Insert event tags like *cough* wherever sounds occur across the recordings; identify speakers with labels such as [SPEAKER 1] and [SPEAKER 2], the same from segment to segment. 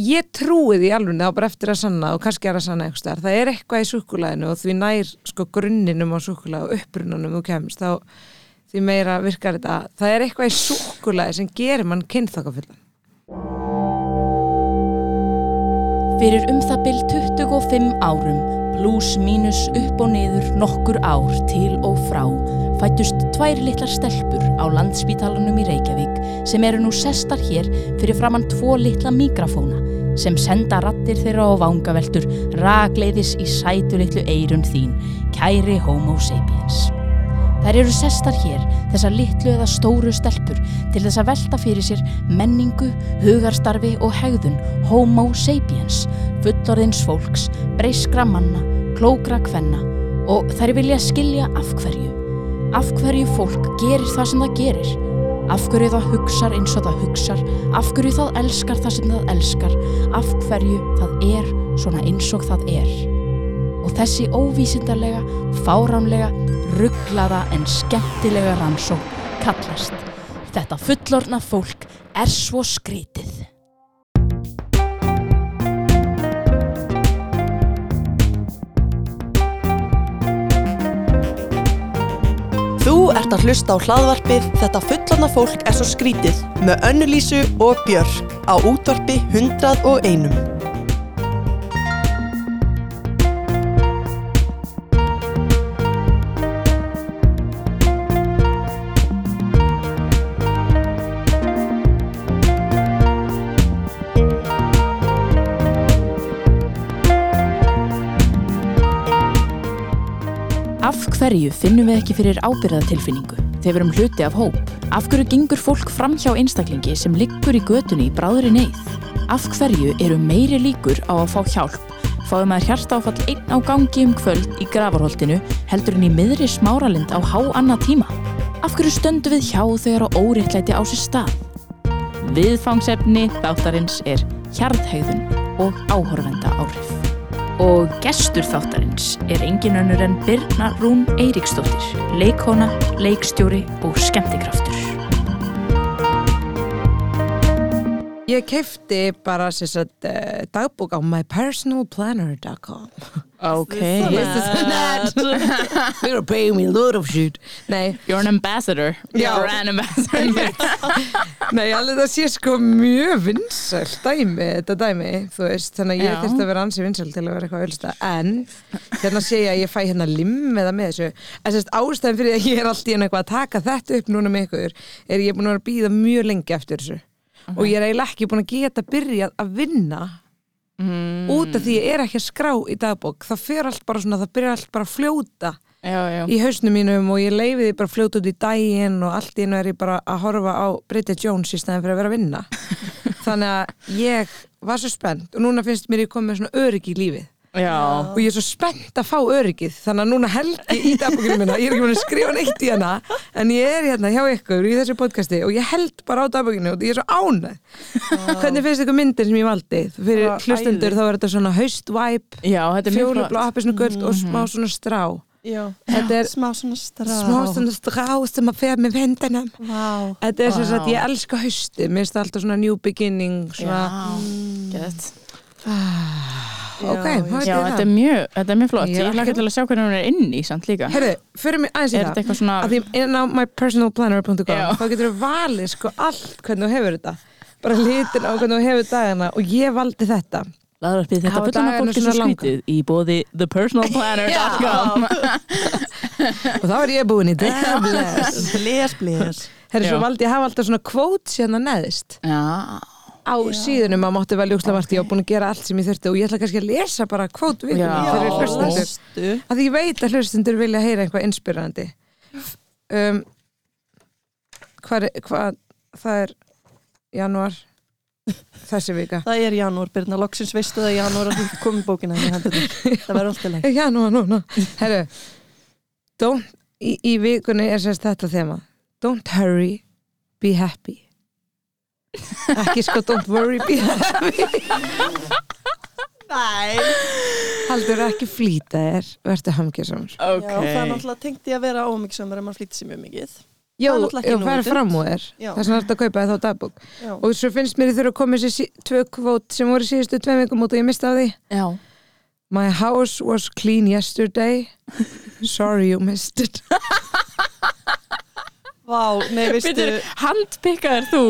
[SPEAKER 1] ég trúi því alveg þá bara eftir að sanna og kannski er að sanna eitthvað það er eitthvað í súkulæðinu og því nær sko grunninum á súkulæð og upprunanum þú kemst þá því meira virkar þetta. Það er eitthvað í súkulæði sem gerir mann kynþokkafullan.
[SPEAKER 2] Fyrir um það byll 25 árum, pluss mínus upp og niður nokkur ár til og frá, fættust tvær litlar stelpur á landspítalanum í Reykjavík sem eru nú sestar hér fyrir framann tvo litla mikrafóna sem senda rattir þeirra á vangaveltur ragleiðis í sætu litlu eirun þín, kæri homo sapiens. Þær eru sestar hér, þessar litlu eða stóru stelpur, til þess að velta fyrir sér menningu, hugarstarfi og hegðun homo sapiens, fullorðins fólks, breyskra manna, klókra kvenna og þær vilja skilja af hverju. Af hverju fólk gerir það sem það gerir. Af hverju það hugsar eins og það hugsar, af hverju það elskar það sem það elskar, af hverju það er svona eins og það er. Og þessi óvísindarlega, fáránlega, rugglaða en skemmtilega rannsók kallast. Þetta fullorna fólk er svo skrítið.
[SPEAKER 3] Þú ert að hlusta á hlaðvarpið Þetta fullorna fólk er svo skrítið með Önnulísu og Björk á útvarpi 101.
[SPEAKER 2] hverju finnum við ekki fyrir ábyrðatilfinningu þegar við erum hluti af hóp? Af hverju gengur fólk fram hjá einstaklingi sem liggur í götunni í bráðri neyð? Af hverju eru meiri líkur á að fá hjálp? Fáum maður hjartáfall einn á gangi um kvöld í gravarholtinu heldur en í miðri smáralind á há annað tíma? Af hverju stöndum við hjá þegar á óréttlæti á sér stað? Viðfangsefni þáttarins er hjarðhægðun og áhorfenda áhrif. Og gestur þáttarins er engin önnur en Birna Rún Eiríksdóttir, leikkona, leikstjóri og skemmtikraftur.
[SPEAKER 1] Ég kefti bara sagt, uh, dagbók á mypersonalplanner.com *laughs*
[SPEAKER 2] Ok.
[SPEAKER 1] This is not They're paying me a lot of shit. Nei,
[SPEAKER 2] You're an ambassador. You're an ambassador. *laughs*
[SPEAKER 1] nei, alveg það sé sko mjög vinsæl dæmi, þetta dæmi, veist, þannig að ég þurfti að vera ansi vinsæl til að vera eitthvað ölsta, en hérna sé ég að ég fæ hérna limmiða með þessu, en sérst ástæðin fyrir að ég er allt í enn eitthvað að taka þetta upp núna með ykkur, er ég búin að vera að býða mjög lengi eftir þessu og ég er eiginlega ekki búin að geta byrjað að vinna
[SPEAKER 2] Mm.
[SPEAKER 1] út af því ég er ekki að skrá í dagbók það fer allt bara svona, það byrjar allt bara að fljóta
[SPEAKER 2] Já, já.
[SPEAKER 1] í hausnum mínum og ég leifi því bara að fljóta út í daginn og allt í einu er ég bara að horfa á Bridget Jones í stæðin fyrir að vera að vinna *laughs* þannig að ég var svo spennt og núna finnst mér ég komið svona öryggi í lífið
[SPEAKER 2] Já.
[SPEAKER 1] og ég er svo spennt að fá öryggið þannig að núna held ég í dagbókinu minna ég er ekki búin að skrifa neitt í hana en ég er hérna hjá ykkur í þessu podcasti og ég held bara á dagbókinu og ég er svo ánæð hvernig finnst ykkur myndir sem ég valdi fyrir
[SPEAKER 3] Bara
[SPEAKER 1] hlustendur
[SPEAKER 3] æði.
[SPEAKER 1] þá er þetta svona haustvæp fjólublá, appisnu guld og smá svona strá
[SPEAKER 3] Já,
[SPEAKER 1] Þetta er *laughs*
[SPEAKER 3] smá svona strá.
[SPEAKER 1] smá svona strá sem að fer með vendinum
[SPEAKER 3] Vá.
[SPEAKER 1] Þetta er sem
[SPEAKER 2] Vá.
[SPEAKER 1] sagt, ég elska hausti Mér finnst alltaf svona new beginning svona.
[SPEAKER 2] Gett.
[SPEAKER 1] Ok,
[SPEAKER 3] Já,
[SPEAKER 2] Já, þetta
[SPEAKER 1] það?
[SPEAKER 2] er mjög, þetta er mjög flott.
[SPEAKER 1] Ég
[SPEAKER 2] Ég ekki- til að sjá hvernig hún er inn í samt líka.
[SPEAKER 1] Herðu, fyrir mig aðeins í það.
[SPEAKER 2] þetta svona...
[SPEAKER 1] að því inn á mypersonalplanner.com
[SPEAKER 2] Já.
[SPEAKER 1] þá getur þú valið sko allt hvernig þú hefur þetta. Bara litin á hvernig þú hefur dagana og ég valdi þetta.
[SPEAKER 2] Laðarpið þetta
[SPEAKER 1] Hafa
[SPEAKER 2] fullana
[SPEAKER 1] dagarnir
[SPEAKER 2] fólk er svo skrítið í bóði thepersonalplanner.com *laughs*
[SPEAKER 1] og þá er ég búin í bless.
[SPEAKER 3] Blés, blés.
[SPEAKER 1] Herru, svo
[SPEAKER 2] Já.
[SPEAKER 1] valdi ég að hafa alltaf svona quotes hérna neðist
[SPEAKER 2] Já,
[SPEAKER 1] á síðunum að mátti velja margt ég var búin að gera allt sem ég þurfti og ég ætla kannski að lesa bara quote við
[SPEAKER 2] Já.
[SPEAKER 1] fyrir hlustendur.
[SPEAKER 3] Lestu.
[SPEAKER 1] að því ég veit að hlustundur vilja heyra eitthvað inspirandi um, hvað, er- hvað það er janúar þessi vika.
[SPEAKER 3] Það er janúar, Birna, loksins veistu það í janúar að þú komið bókina í hendunum. *laughs* Það verður alltaf leik.
[SPEAKER 1] Eh, janúar núna. Herru don't, í, í vikunni er sérst þetta þema. Don't hurry, be happy ekki sko don't worry, be happy
[SPEAKER 3] Nei.
[SPEAKER 1] haldur ekki flýta þér verður hamkjösamur
[SPEAKER 2] ok.
[SPEAKER 3] Já, það er náttúrulega tengt í að vera ómyggsamur ef maður flýtir sér mjög mikið.
[SPEAKER 1] Já,
[SPEAKER 3] Það er
[SPEAKER 1] fram úr þér vegna er þetta að kaupa þá dagbók
[SPEAKER 3] Já.
[SPEAKER 1] og svo finnst mér þurfa að koma þessi tvö kvót sem voru síðustu tveim vikum út og ég misti af því
[SPEAKER 2] Já.
[SPEAKER 1] My house was clean yesterday *laughs* Sorry you missed it *laughs*
[SPEAKER 3] Vá, nei, veistu
[SPEAKER 2] handpikkaður þú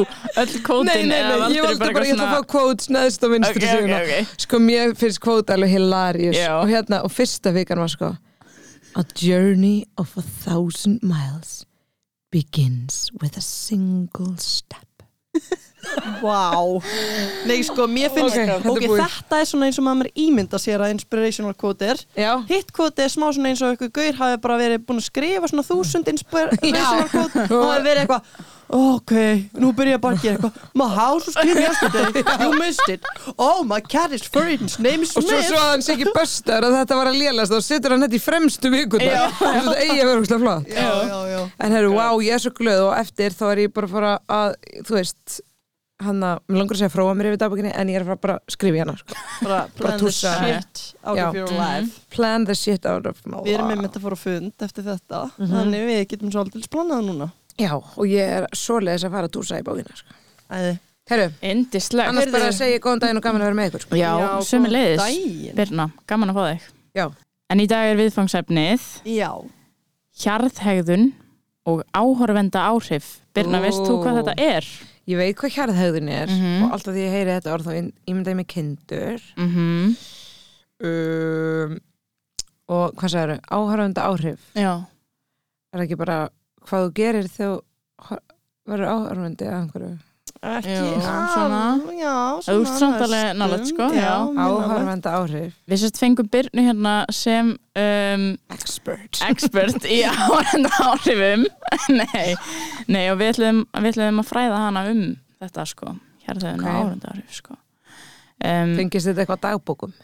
[SPEAKER 2] öll kótin
[SPEAKER 1] Nei, nei, nei, ég valdi bara, ég ætla að fá kvót neðst á vinstri
[SPEAKER 2] Ok, ok,
[SPEAKER 1] síðuna
[SPEAKER 2] ok.
[SPEAKER 1] Sko, mér finnst kvót alveg hilarious
[SPEAKER 2] Já.
[SPEAKER 1] og hérna, og fyrsta vikan var sko A journey of a thousand miles begins with a single step *laughs*
[SPEAKER 3] Vá. Nei, sko, mér finnst
[SPEAKER 1] Ok, þetta er
[SPEAKER 3] Ok,
[SPEAKER 1] búið.
[SPEAKER 3] þetta er svona eins og maður ímynda sér að inspirational quote er.
[SPEAKER 1] Já,
[SPEAKER 3] Hitt quote er smá svona eins og eitthvað gaur hafi bara verið búin að skrifa svona þúsund *laughs* inspirational quote og hafi verið eitthvað Ok, nú byrja ég bara að gera eitthvað. My house was clean yesterday, *laughs* you missed it. Oh, my cat is his name is
[SPEAKER 1] og svo
[SPEAKER 3] Smith.
[SPEAKER 1] svo að hann sé ekki böstar og þetta var að lélast og setur hann þetta í fremstu vikundar þetta eigi að vera úrslega flott.
[SPEAKER 3] Já, já, já.
[SPEAKER 1] En herru, wow, ég er svo glöð og eftir þá er ég bara að fara að, þú veist hann að, mér langar að segja fróa mér yfir dagbókinni en ég er að fara bara í hana sko.
[SPEAKER 3] Bara plan the
[SPEAKER 1] tússa.
[SPEAKER 3] shit out
[SPEAKER 1] Já.
[SPEAKER 3] of your
[SPEAKER 2] Mhm.
[SPEAKER 3] life
[SPEAKER 1] plan the shit out of my
[SPEAKER 3] Við erum
[SPEAKER 1] life.
[SPEAKER 3] með mynd að fara á fund eftir þetta
[SPEAKER 1] Mhm.
[SPEAKER 3] Þannig við getum svolítið planað núna
[SPEAKER 1] já, og ég er svoleiðis að fara að túsa í bókina sko.
[SPEAKER 3] Æði
[SPEAKER 1] herru,
[SPEAKER 2] Indislegt
[SPEAKER 1] annars bara að segja góðan daginn og gaman að vera með ykkur sko.
[SPEAKER 2] Já, sömu leiðis
[SPEAKER 3] daginn
[SPEAKER 2] Birna, gaman að fá þig
[SPEAKER 1] já,
[SPEAKER 2] En í dag er viðfangsefnið
[SPEAKER 3] Já,
[SPEAKER 2] hjarðhegðun og áhorfenda áhrif Birna,
[SPEAKER 1] Ó.
[SPEAKER 2] veist þú hvað þetta er?
[SPEAKER 1] Ég veit hvað hjarðhegðun er
[SPEAKER 2] Mhm.
[SPEAKER 1] og alltaf því ég heyri þetta orð þá ímynda ég mig kindur.
[SPEAKER 2] Mm
[SPEAKER 1] um, og hvað sagður, áhörfunda áhrif.
[SPEAKER 2] Já,
[SPEAKER 1] er ekki bara hvað þú gerir þegar þú verður áhörfundi að einhverju
[SPEAKER 3] ekki
[SPEAKER 2] Jú, svona.
[SPEAKER 3] Já,
[SPEAKER 2] alveg
[SPEAKER 3] næstum.
[SPEAKER 2] nálægt, sko,
[SPEAKER 1] áhörfunda áhrif.
[SPEAKER 2] Við sérst fengum Birnu hérna sem um,
[SPEAKER 1] expert.
[SPEAKER 2] Expert í áhorfenda áhrifum. *laughs* Nei, nei og við ætlum, við ætlum að fræða hana um þetta sko, hjarðhegðun
[SPEAKER 1] Ok.
[SPEAKER 2] og áhorfenda áhrif sko. Um,
[SPEAKER 1] fengist þetta eitthvað dagbókum?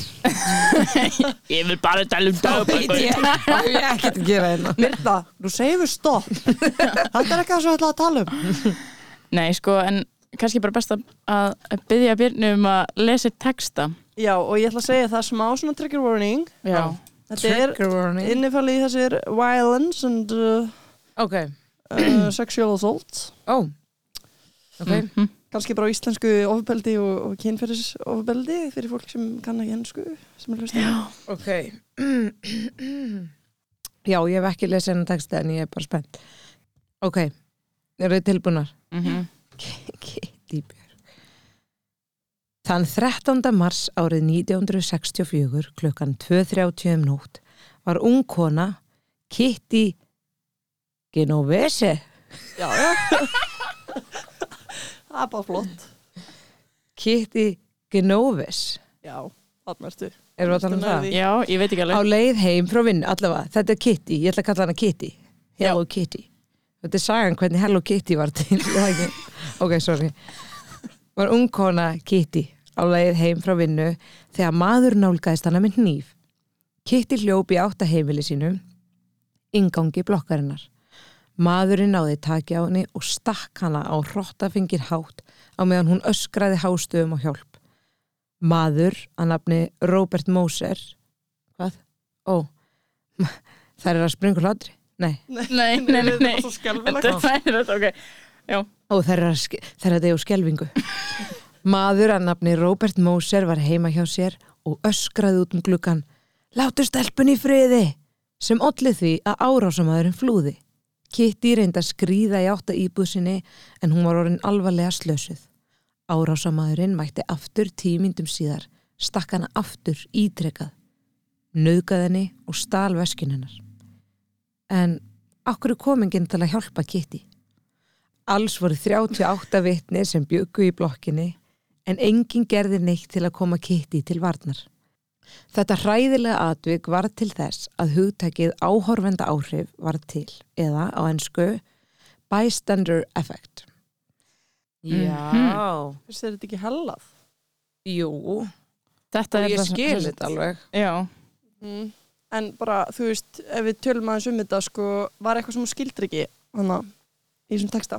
[SPEAKER 1] *laughs*
[SPEAKER 2] Ég vil bara tala um dagbækur.
[SPEAKER 1] ég hef ekkert að gera hérna
[SPEAKER 3] Myrta, nú segir við stopp *laughs* Þetta er ekki það sem við ætla að tala um
[SPEAKER 2] Nei, sko, en kannski bara best að byggja Birnu um að lesa texta.
[SPEAKER 3] Já, og ég ætla að segja það smá svona trigger warning.
[SPEAKER 2] Já,
[SPEAKER 3] Þetta er
[SPEAKER 1] trigger warning.
[SPEAKER 3] innifalli í þessir violence and uh,
[SPEAKER 1] ok,
[SPEAKER 3] uh, *clears throat* sexual assault.
[SPEAKER 1] Ó. Ok,
[SPEAKER 2] Mhm.
[SPEAKER 3] kannski bara á íslensku ofbeldi og, og kynferðis ofbeldi fyrir fólk sem kann ekki ennsku sem er hlusta.
[SPEAKER 1] Ok. *clears throat* Já, ég hef ekki lesið hennar texta en ég er bara spennt. Ok, eru þið tilbúnar?
[SPEAKER 2] Mhm.
[SPEAKER 1] Kitty Björg Þann 13. mars árið 1964 klukkan 2.30 um nótt var ung kona Kitty Genovese.
[SPEAKER 3] Já, já. *laughs* Það er bara flott.
[SPEAKER 1] Kitty Genoves
[SPEAKER 3] Já, ertu.
[SPEAKER 1] Erum við að tala um það?
[SPEAKER 2] Já, ég veit ekki
[SPEAKER 1] Á
[SPEAKER 2] alveg
[SPEAKER 1] leið heim frá vinn, allavega, þetta er Kitty, ég ætla að kalla hana Kitty. Hello Kitty Þetta er sagan hvernig Hello Kitty var til? *laughs* Ok, sorry Var ung kona Kitty á leið heim frá vinnu þegar maður nálgæðist hana með hníf Kitty hljóp í átta heimili sínu ingangi blokkarinnar Maðurinn náði taki á henni og stakk hana á hrottafingir hátt á meðan hún öskraði hástöfum á hjálp. Maður að nafni Robert Moser Hvað? Ó, *laughs* það er að springa hladri? Nei,
[SPEAKER 2] Nei, nei, nei, nei. Þetta er fæðilegt, ok
[SPEAKER 1] er að ske- það er að deyja úr skelvingu. Maður að nafni Robert Moser var heima hjá sér og öskraði út um gluggan Látu stelpun í friði! sem ollið því að árásamæðurinn flúði. Kitty reyndi að skrýða í átta íbúð sinni en hún var orðin alvarlega slösuð. Árásamæðurinn mætti aftur tímyndum síðar, stakk hana aftur ítrekað, nöðgað henni og stál veskun hennar. En okkur er komingin til að hjálpa Kitty. Alls voru 38 vitni sem byggu í blokkinni en enginn gerði neitt til að koma Kitty til varnar. Þetta hræðilega atvik var til þess að hugtækið áhorfenda áhrif var til eða á ennsku bystander effect. Já,
[SPEAKER 3] Finnst þér þetta ekki hellað?
[SPEAKER 1] jú,
[SPEAKER 2] Þetta
[SPEAKER 1] og
[SPEAKER 2] er
[SPEAKER 1] ég
[SPEAKER 2] það sem-
[SPEAKER 1] skil þetta alveg.
[SPEAKER 2] Já,
[SPEAKER 3] Mm. En bara, þú veist, ef við tölum aðeins um þetta, sko, var eitthvað sem skildur ekki, hana, í þessum texta?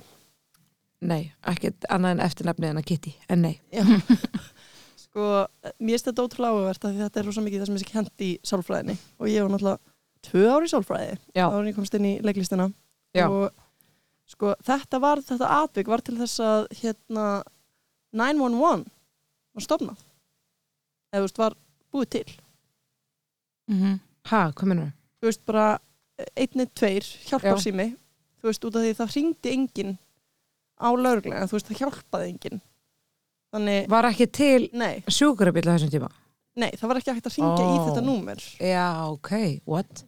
[SPEAKER 1] Nei, ekkert annað en eftirnafnið en að Kitty, en nei. *laughs*
[SPEAKER 3] Sko, mér finnst þetta ótrúlega áhugavert af því þetta er rosa mikið það sem er sér kent í sálfræðinni og ég var náttúrulega tvö ári í sálfræði
[SPEAKER 1] Já.
[SPEAKER 3] áður en ég komst inn í leiklistina
[SPEAKER 1] Já.
[SPEAKER 3] og sko þetta var, þetta atvik var til þess að hérna 911 var stofnað eða þú veist var búið til
[SPEAKER 2] Mhm.
[SPEAKER 1] Ha, hvað mennur
[SPEAKER 3] þú veist bara einni, tveir hjálpar
[SPEAKER 1] Já.
[SPEAKER 3] sími þú veist út af því það hringdi enginn á lögreglega, þú veist það hjálpaði enginn. Þannig,
[SPEAKER 1] var ekki til
[SPEAKER 3] nei,
[SPEAKER 1] sjúkurabíl á þessum tíma?
[SPEAKER 3] Nei það var ekki hægt að hringja í
[SPEAKER 1] Ó.
[SPEAKER 3] þetta númer.
[SPEAKER 1] Já, ok, what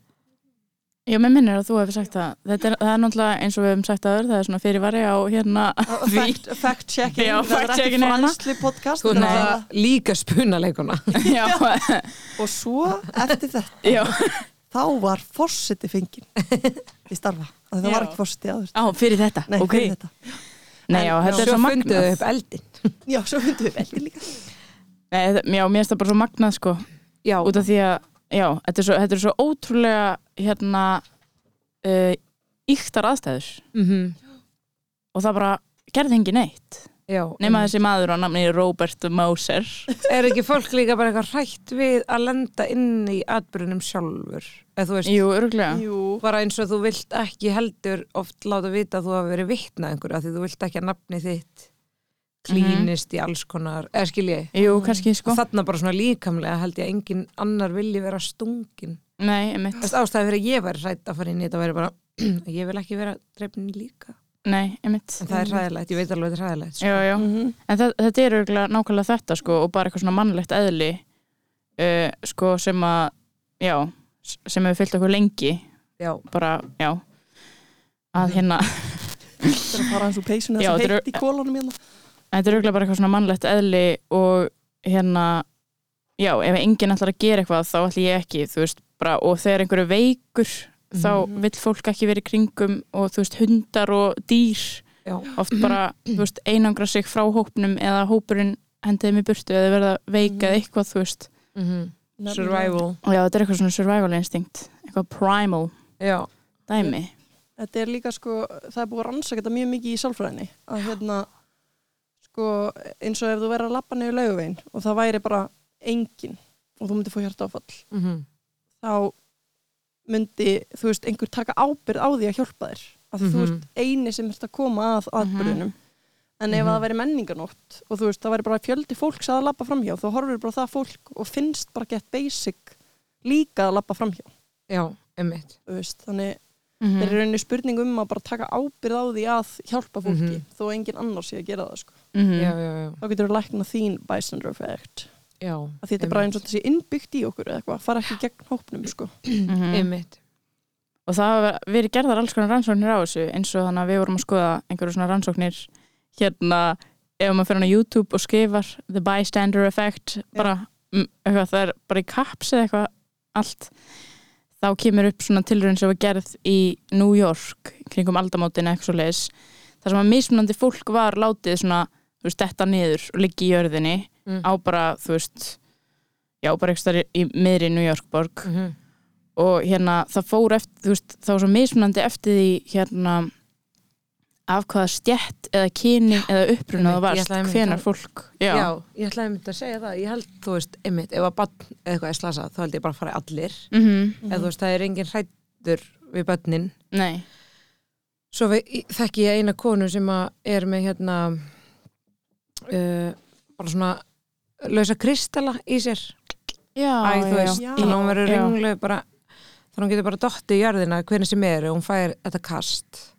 [SPEAKER 2] Já, mér minnir að þú hefur sagt það. Þetta er, það er náttúrulega eins og við hefum sagt aður, það er svona fyrirvari á hérna
[SPEAKER 3] fact, fact checking
[SPEAKER 2] Já,
[SPEAKER 3] þetta er
[SPEAKER 2] fact
[SPEAKER 3] ekki
[SPEAKER 2] checking hérna.
[SPEAKER 3] fransli podcast er
[SPEAKER 1] er
[SPEAKER 3] bara-
[SPEAKER 1] náttúrulega líka spunaleikuna *laughs*
[SPEAKER 2] Já,
[SPEAKER 3] og svo eftir þetta
[SPEAKER 2] já.
[SPEAKER 3] þá var fórseti fenginn í starfa, það var ekki fórseti áður
[SPEAKER 2] Á, fyrir þetta.
[SPEAKER 3] Nei,
[SPEAKER 2] ok.
[SPEAKER 3] fyrir þetta.
[SPEAKER 2] Nei, já, þetta er
[SPEAKER 1] svo
[SPEAKER 2] svo
[SPEAKER 1] funduðu
[SPEAKER 2] magnað.
[SPEAKER 1] upp eldin *laughs*
[SPEAKER 3] Já, svo fundum við veldi líka
[SPEAKER 2] Nei, já, mér finnst það bara svo magnað, sko.
[SPEAKER 1] já,
[SPEAKER 2] Út af því að, já, þetta er svo, þetta er svo ótrúlega, hérna, uh, yktar aðstæður.
[SPEAKER 1] mm
[SPEAKER 2] Og það bara gerði engin neitt.
[SPEAKER 1] já
[SPEAKER 2] Nema þessi maður á namni Robert Moser.
[SPEAKER 1] er ekki fólk líka bara eitthvað hrætt við að lenda inn í atbyrjunum sjálfur eða þú veist,
[SPEAKER 2] Jú, örglega.
[SPEAKER 3] Jú,
[SPEAKER 1] bara eins og þú vilt ekki heldur oft láta vita að þú hafi verið vitnað einhverju af því þú vilt ekki að nafni þitt klínist í alls konar eða skil ég,
[SPEAKER 2] Jú, kannski, sko.
[SPEAKER 1] og þarna bara svona líkamlega held ég að engin annar vilji vera stungin
[SPEAKER 2] Nei, einmitt.
[SPEAKER 1] Þess ástæði fyrir að ég væri hrætt að fara inn í þetta væri bara, *clears throat* ég vil ekki vera dreifnin líka
[SPEAKER 2] Nei, einmitt.
[SPEAKER 1] en það er hræðilegt, ég veit alveg að þetta er hræðilegt sko.
[SPEAKER 2] Já, já.
[SPEAKER 3] Mhm.
[SPEAKER 2] En það, þetta er örgulega nákvæmlega þetta sko og bara eitthvað svona mannlegt eðli uh, sko sem að já, sem hefur fyllt okkur lengi
[SPEAKER 1] já,
[SPEAKER 2] bara, já að hérna,
[SPEAKER 3] þetta er að fara eins og peysunni
[SPEAKER 2] Já,
[SPEAKER 3] þess að
[SPEAKER 2] er-
[SPEAKER 3] heitt í kólanum hérna
[SPEAKER 2] þetta er örgulega bara eitthvað svona mannlegt eðli og hérna já, ef enginn ætlar að gera eitthvað þá ætla ég ekki, þú veist, bara og þegar einhverju veikur þá
[SPEAKER 3] Mhm.
[SPEAKER 2] vill fólk ekki verið í kringum og þú veist, hundar og dýr
[SPEAKER 1] já,
[SPEAKER 2] oft bara, þú veist, einangra sig frá hópnum eða hópurinn hendiði mig burtu eða verða veika eða eitthvað, þú veist.
[SPEAKER 1] Mm survival.
[SPEAKER 2] Og já, þetta er eitthvað svona survival instinct eitthvað primal
[SPEAKER 1] já,
[SPEAKER 2] dæmi.
[SPEAKER 3] Þetta er líka sko, það er búið að rannsaka þetta mjög mikið í sálfræðinni að hérna sko eins og ef þú verður að lappa niður lauguvegin og það væri bara engin og þú myndir fá hjarta áfall
[SPEAKER 1] mm
[SPEAKER 3] þá myndi, þú veist, einhver taka ábyrð á því að hjálpa þér af því þú
[SPEAKER 1] Mhm.
[SPEAKER 3] veist eini sem ert að koma að atbyrðunum en ef
[SPEAKER 1] Mhm.
[SPEAKER 3] það væri menninganótt og þú veist, það væri bara fjöldi fólks að lappa framhjá þá horfir bara það fólk og finnst bara gett basic líka að lappa framhjá
[SPEAKER 1] já, emmitt
[SPEAKER 3] þú veist, þannig
[SPEAKER 2] mm
[SPEAKER 3] þeir eru rauninni spurning um að bara taka ábyrð á því að hjálpa fólki
[SPEAKER 1] Mhm.
[SPEAKER 3] þó engin annar sé að gera það sko.
[SPEAKER 2] Mhm.
[SPEAKER 1] já, já, já,
[SPEAKER 3] þá getur þú lækna þín bystander effect
[SPEAKER 1] já
[SPEAKER 3] að þetta er bara eins og sé innbyggt í okkur eða eitthvað, fara ekki gegn hópnum sko.
[SPEAKER 2] Mhm.
[SPEAKER 1] emmitt
[SPEAKER 2] og það verið gerðar alls konar rannsóknir á þessu eins og þannig að við vorum að skoða einhverju svona rannsóknir hérna ef maður fyrir á YouTube og skrifar the bystander effect bara, mm, eitthvað, það er bara í kaps eða eitthvað allt þá kemur upp svona tilraun sem var gerð í New York kringum aldamótin eitthvað svo leis þar sem að mismunandi fólk var látið svona þú veist, detta niður og liggi í jörðinni
[SPEAKER 1] Mm.
[SPEAKER 2] á bara, þú veist já, bara eitthvað í miðri New York borg
[SPEAKER 1] Mhm.
[SPEAKER 2] og hérna það fór eftir, þú veist, það var svo mismunandi eftir því hérna af hvaða stjætt eða kyni eða uppruna það varst, hvenar fólk
[SPEAKER 1] já.
[SPEAKER 2] já,
[SPEAKER 1] ég ætlaði einmitt að segja það ég held, þú veist, einmitt, ef að bann eða eitthvað er slasað, þá held ég bara að fara allir
[SPEAKER 2] Mhm.
[SPEAKER 1] eða þú veist, það er engin hrættur við bönnin
[SPEAKER 2] nei
[SPEAKER 1] svo við, þekki ég eina konu sem er með hérna uh, bara svona lausa kristalla í sér
[SPEAKER 2] já,
[SPEAKER 1] Æ, þú veist,
[SPEAKER 3] já.
[SPEAKER 1] þannig að hún verður ringlu bara, þannig að hún getur bara dottið í jörðina hvernig sem er, og hún fær þetta kast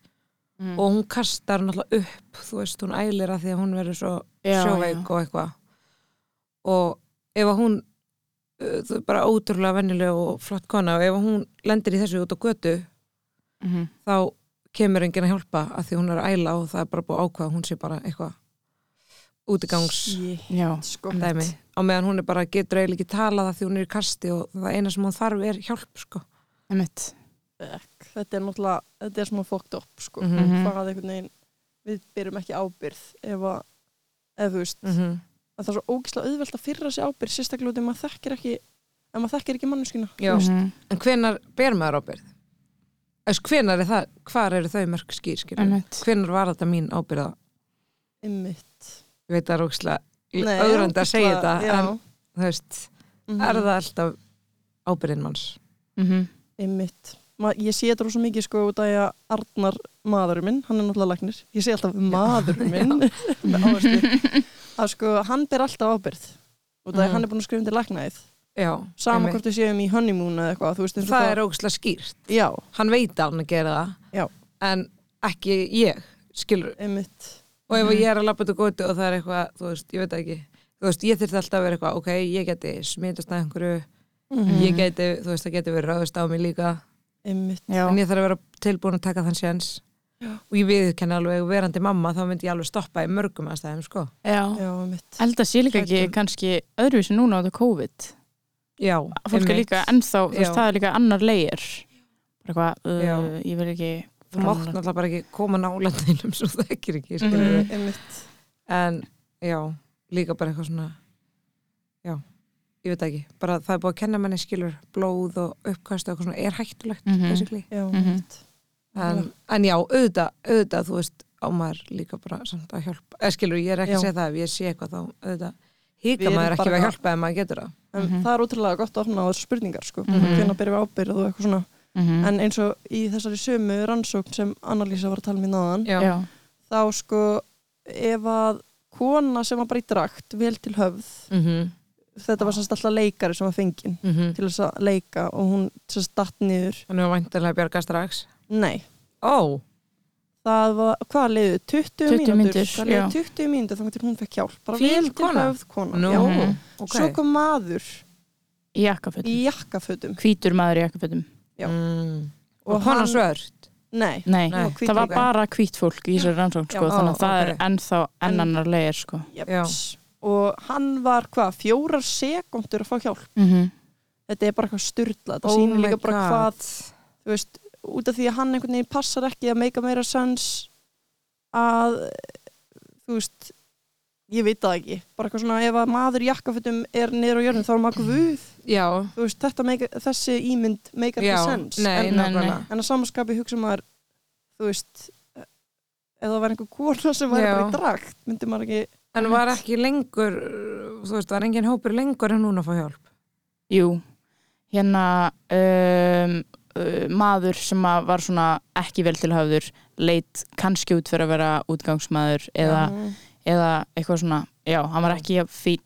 [SPEAKER 2] Mm.
[SPEAKER 1] og hún kastar náttúrulega upp þú veist, hún ælir að því að hún verður svo
[SPEAKER 2] Já,
[SPEAKER 1] sjóveik og eitthvað og ef að hún uh, þú er bara ótrúlega vennileg og flott kona og ef að hún lendir í þessu út á götu
[SPEAKER 2] Mhm.
[SPEAKER 1] þá kemur enginn að hjálpa að því hún er að æla og það er bara búið að ákvaða hún sé bara eitthvað útigangs
[SPEAKER 3] sko.
[SPEAKER 1] dæmi á meðan hún er bara getur eiginlega ekki talað að því hún er í kasti og það eina sem hún þarf er hjálp sko.
[SPEAKER 3] þetta er náttúrulega, þetta er svona fucked up sko.
[SPEAKER 1] Mhm.
[SPEAKER 2] Mhm.
[SPEAKER 3] hvað einhvern veginn við byrjum ekki ábyrð ef að, ef þú veist
[SPEAKER 1] mm -hmm.
[SPEAKER 3] að það er svo ógislega auðvelt að fyrra sig ábyrð sérstaklega út ef maður þekkir ekki ef maður þekkir ekki manneskina
[SPEAKER 1] Já.
[SPEAKER 2] Mhm.
[SPEAKER 1] en hvenar ber maður ábyrð? Hvenar er það, hvar eru þau mörg skýr hvenar var þetta mín ábyrða
[SPEAKER 3] Einmitt.
[SPEAKER 1] Ég veit er ógislega
[SPEAKER 3] Nei,
[SPEAKER 1] augrandi að segja þetta
[SPEAKER 3] já.
[SPEAKER 1] en þú veist,
[SPEAKER 3] Mhm.
[SPEAKER 1] er það alltaf ábyrðin manns
[SPEAKER 2] Mhm.
[SPEAKER 3] Einmitt. ma, ég sé þetta rosa mikið sko út af að Arnar maðurinn minn, hann er náttúrulega læknir ég sé alltaf maðurinn *laughs* minn *laughs* að sko hann ber alltaf ábyrð út af að
[SPEAKER 1] Mhm.
[SPEAKER 3] hann er búin að skrifa undir læknaðið
[SPEAKER 1] já,
[SPEAKER 3] sama
[SPEAKER 1] einmitt.
[SPEAKER 3] hvort við séum í honeymoon eða eitthvað
[SPEAKER 1] það
[SPEAKER 3] hvað-
[SPEAKER 1] er ógslag skýrt
[SPEAKER 3] já,
[SPEAKER 1] hann veit að hann að gera það
[SPEAKER 3] Já.
[SPEAKER 1] en ekki ég, skilur
[SPEAKER 3] einmitt
[SPEAKER 1] og ef ég er að lappa út á góti og það er eitthvað þú veist, ég veit ekki. Þú veist, ég þurfti alltaf að vera eitthvað, ok, ég geti smitast að einhverju,
[SPEAKER 3] Mhm.
[SPEAKER 1] ég geti þú veist, það geti verið ráðust á mig líka.
[SPEAKER 3] Einmitt.
[SPEAKER 1] En ég þarf að vera tilbúin að taka þann séns.
[SPEAKER 3] Já.
[SPEAKER 1] og ég viðkenni alveg verandi mamma, þá myndi ég alveg stoppa í mörgum aðstæðum, sko.
[SPEAKER 2] Að sé líka ekki kannski öðruvísi núna á þetta COVID.
[SPEAKER 1] Já,
[SPEAKER 2] Fólk er líka ennþá, þú veist, það er líka annar leir Bara eitthvað, uh, ég vil ekki
[SPEAKER 1] þú mátt náttúrulega bara ekki koma nálandinum *laughs* svo það ekki ekki, skilur
[SPEAKER 2] Mhm.
[SPEAKER 3] einmitt
[SPEAKER 1] en já, líka bara eitthvað svona já, ég veit ekki bara það er búið að kenna manni skilur blóð og uppkast og eitthvað svona er hættulegt
[SPEAKER 2] Mhm.
[SPEAKER 1] basically
[SPEAKER 3] já,
[SPEAKER 2] Mhm.
[SPEAKER 3] einmitt
[SPEAKER 1] en, en já, auðvitað, auðvitað þú veist, á maður líka bara samt að hjálpa, eða skilur, ég er ekki
[SPEAKER 3] Já.
[SPEAKER 1] að segja það ef ég sé eitthvað þá, auðvitað híka maður ekki að hjálpa ef maður getur það
[SPEAKER 3] en
[SPEAKER 2] Mhm.
[SPEAKER 3] það er útrúlega gott að opna á þessu spurningar sko,
[SPEAKER 2] Mhm.
[SPEAKER 3] hvernig byrjum við ábyrð og eitthvað svona
[SPEAKER 2] Mhm.
[SPEAKER 3] en eins og í þessari sömu rannsókn sem Annalísa var að tala um í náðan
[SPEAKER 1] já,
[SPEAKER 2] Já,
[SPEAKER 3] þá sko ef að kona sem var bara í drakt vel til höfð
[SPEAKER 1] Mhm,
[SPEAKER 3] þetta var semst alltaf leikari sem var fengin
[SPEAKER 1] mhm.
[SPEAKER 3] til þess að leika og hún semst datt niður
[SPEAKER 1] þannig að væntanlega bjarga strax
[SPEAKER 3] nei,
[SPEAKER 1] ó,
[SPEAKER 3] það var, hvað leiðu, 20,
[SPEAKER 2] 20
[SPEAKER 3] mínútur það leiðu
[SPEAKER 2] já.
[SPEAKER 3] 20 mínútur þannig til hún fekk hjálp bara
[SPEAKER 1] Fín
[SPEAKER 3] vel til
[SPEAKER 1] kona.
[SPEAKER 3] höfð kona já.
[SPEAKER 2] Mhm.
[SPEAKER 1] ok
[SPEAKER 3] svo kom maður
[SPEAKER 2] í jakkafötum Hvítur maður í jakkafötum.
[SPEAKER 1] Mm.
[SPEAKER 3] Og
[SPEAKER 1] og
[SPEAKER 3] hann-
[SPEAKER 1] svört?
[SPEAKER 3] Nei,
[SPEAKER 2] Nei,
[SPEAKER 1] Nei,
[SPEAKER 2] það var bara hvít fólk í þessari rannsókn sko, þannig að það
[SPEAKER 1] ok.
[SPEAKER 2] er ennþá
[SPEAKER 3] En-
[SPEAKER 2] enn annar leir sko.
[SPEAKER 3] Og hann var hvað, fjórar sekundur að fá hjálp?
[SPEAKER 2] Mm
[SPEAKER 3] þetta er bara eitthvað styrla þetta
[SPEAKER 1] oh
[SPEAKER 3] sýnir líka bara
[SPEAKER 1] god.
[SPEAKER 3] hvað þú veist, út af því að hann einhvern veginn passar ekki að meika meira sens að þú veist ég veit það ekki, bara eitthvað svona ef að maður í jakkafutum er niður á jörnum þá er maður guð,
[SPEAKER 1] já,
[SPEAKER 3] þú veist, þetta meika, þessi ímynd meikar
[SPEAKER 1] já,
[SPEAKER 3] ekki sens
[SPEAKER 1] nei,
[SPEAKER 3] en,
[SPEAKER 2] nei,
[SPEAKER 1] nákvæmlega
[SPEAKER 3] en að samanskapi hugsa maður þú veist ef það var einhver kona sem
[SPEAKER 1] Já.
[SPEAKER 3] bara í drakt myndi maður ekki
[SPEAKER 1] En var ekki lengur, þú veist, var engin hópur lengur en núna að fá hjálp?
[SPEAKER 2] Jú, hérna um, uh, maður sem að var svona ekki vel til höfður leit kannski út fyrir að vera útgangsmaður eða,
[SPEAKER 3] Mm.
[SPEAKER 2] Eða eitthvað svona, já, hann var ekki jafn fín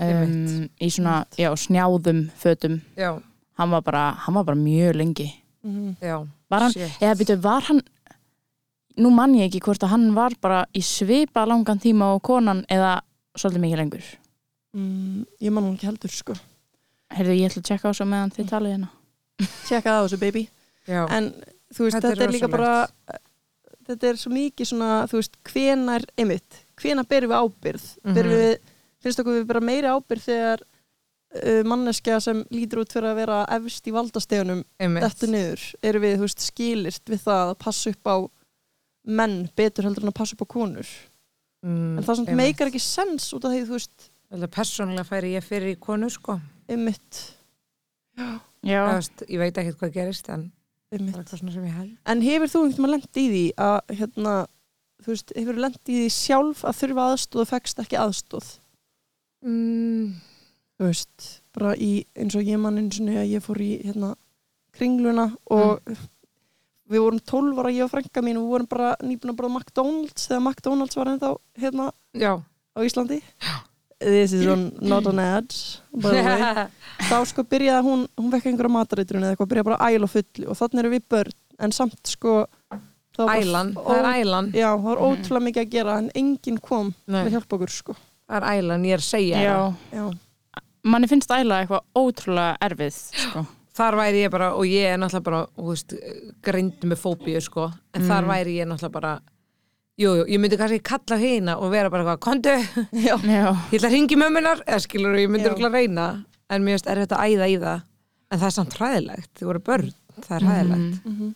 [SPEAKER 2] um, í svona, já, snjáðum fötum,
[SPEAKER 1] Já,
[SPEAKER 2] hann var bara hann var bara mjög lengi.
[SPEAKER 3] Mhm.
[SPEAKER 1] já,
[SPEAKER 2] var hann,
[SPEAKER 1] shit.
[SPEAKER 2] eða byrju, var hann nú mann ég ekki hvort að hann var bara í svipa langan tíma á konan eða svolítið mikið lengur.
[SPEAKER 3] Mm, ég man hún ekki heldur sko.
[SPEAKER 2] Heyrðu, ég ætla að tjekka á svo meðan þið talið hérna.
[SPEAKER 3] Tjekka á þessu baby.
[SPEAKER 1] Já,
[SPEAKER 3] en þú veist,
[SPEAKER 1] Þetta er
[SPEAKER 3] þetta, er líka
[SPEAKER 1] rosalegt.
[SPEAKER 3] bara þetta er svo mikið svona þú veist, hvenar, einmitt hvenar berum við ábyrð
[SPEAKER 1] Mhm.
[SPEAKER 3] berum við, finnst okkur við bara meiri ábyrð þegar uh, manneskja sem lítur út fyrir að vera efst í valdastegunum dettu niður, eru við, þú veist, skilirt við það að passa upp á menn betur heldur en að passa upp á konur
[SPEAKER 1] Mm,
[SPEAKER 3] en það sem
[SPEAKER 1] einmitt.
[SPEAKER 3] meikar ekki sens út af því, þú veist,
[SPEAKER 1] Alveg persónulega færi ég fyrir í konu, sko.
[SPEAKER 3] einmitt já,
[SPEAKER 1] Það,
[SPEAKER 2] já,
[SPEAKER 1] veist, ég veit ekkert hvað gerist, en
[SPEAKER 3] En hefur þú einhvern veginn lent í því að hérna, þú veist, hefur lent í því sjálf að þurfa aðstóð og fegst ekki aðstóð
[SPEAKER 1] Mm,
[SPEAKER 3] þú veist, bara í eins og ég mann eins og ég fór í hérna, kringluna og við vorum 12 ára ég og frænka mín og við vorum bara nýbúin að bara McDonalds þegar McDonalds var ennþá hérna
[SPEAKER 1] já.
[SPEAKER 3] á Íslandi This is on, not an *laughs* ad by the way. *laughs* þá sko byrjaði hún hún vekka einhverja matareitrun eða eitthvað byrjaði bara að æla á fullu og þannig erum við börn en samt sko
[SPEAKER 1] Ælan,
[SPEAKER 3] ó-
[SPEAKER 1] það er ælan.
[SPEAKER 3] Já, það var
[SPEAKER 2] Mhm.
[SPEAKER 3] ótrúlega mikið að gera en enginn kom
[SPEAKER 1] Nei,
[SPEAKER 3] að hjálpa okkur sko.
[SPEAKER 1] það er ælan, ég er að segja
[SPEAKER 2] já
[SPEAKER 1] það.
[SPEAKER 3] Já,
[SPEAKER 2] manni finnst æla eitthvað ótrúlega erfið sko.
[SPEAKER 1] Þar væri ég bara, og ég er náttúrulega bara, þú veist, grindu með fóbíu, sko. En
[SPEAKER 2] Mm.
[SPEAKER 1] þar væri ég náttúrulega bara, jú, jú, ég myndi kannski kalla hina og vera bara eitthvað, kondu, ég ætla að ringi mömmunar eða skilur ég myndi
[SPEAKER 3] Já.
[SPEAKER 1] örugglega reyna en mér er þetta að æða í það. En það er samt hræðilegt, þið voru börn það er hræðilegt.
[SPEAKER 2] Mhm.
[SPEAKER 3] mm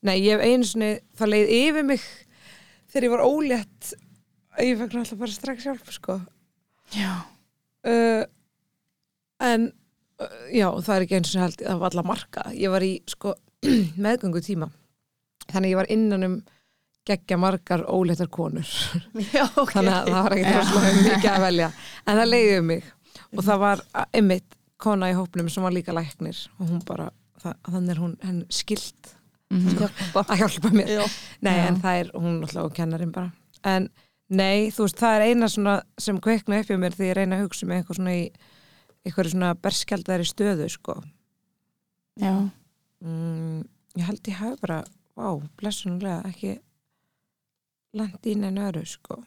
[SPEAKER 1] nei, ég hef einu sinni, það leið yfir mig þegar ég var ólétt að ég fekk náttúrulega bara strax hjálp sko.
[SPEAKER 2] Já.
[SPEAKER 1] uh, en uh, já, það er ekki eins og held það var alla marka, ég var í sko *clears throat* meðgöngu tíma þannig ég var innan um geggja margar óléttar konur. *laughs*
[SPEAKER 3] Já ok.
[SPEAKER 1] Þannig að það var rosalega mikið að velja. En það leiði um mig. Og það var einmitt kona í hópnum sem var líka læknir. Og hún bara, það, þannig er hún henn skilt
[SPEAKER 2] Mhm.
[SPEAKER 3] Hjálpa.
[SPEAKER 1] að hjálpa mér.
[SPEAKER 3] Já.
[SPEAKER 1] nei
[SPEAKER 2] Já.
[SPEAKER 1] en það er hún alltaf og kennarinn bara. En nei þú veist það er eina svona sem kveikna upp hjá mér því ég reyna að hugsa með eitthvað svona í eitthvað svona berskjaldari stöðu sko.
[SPEAKER 2] Já,
[SPEAKER 1] mm, ég held ég hafi bara vá, blessunlega ekki landi inn en öru sko.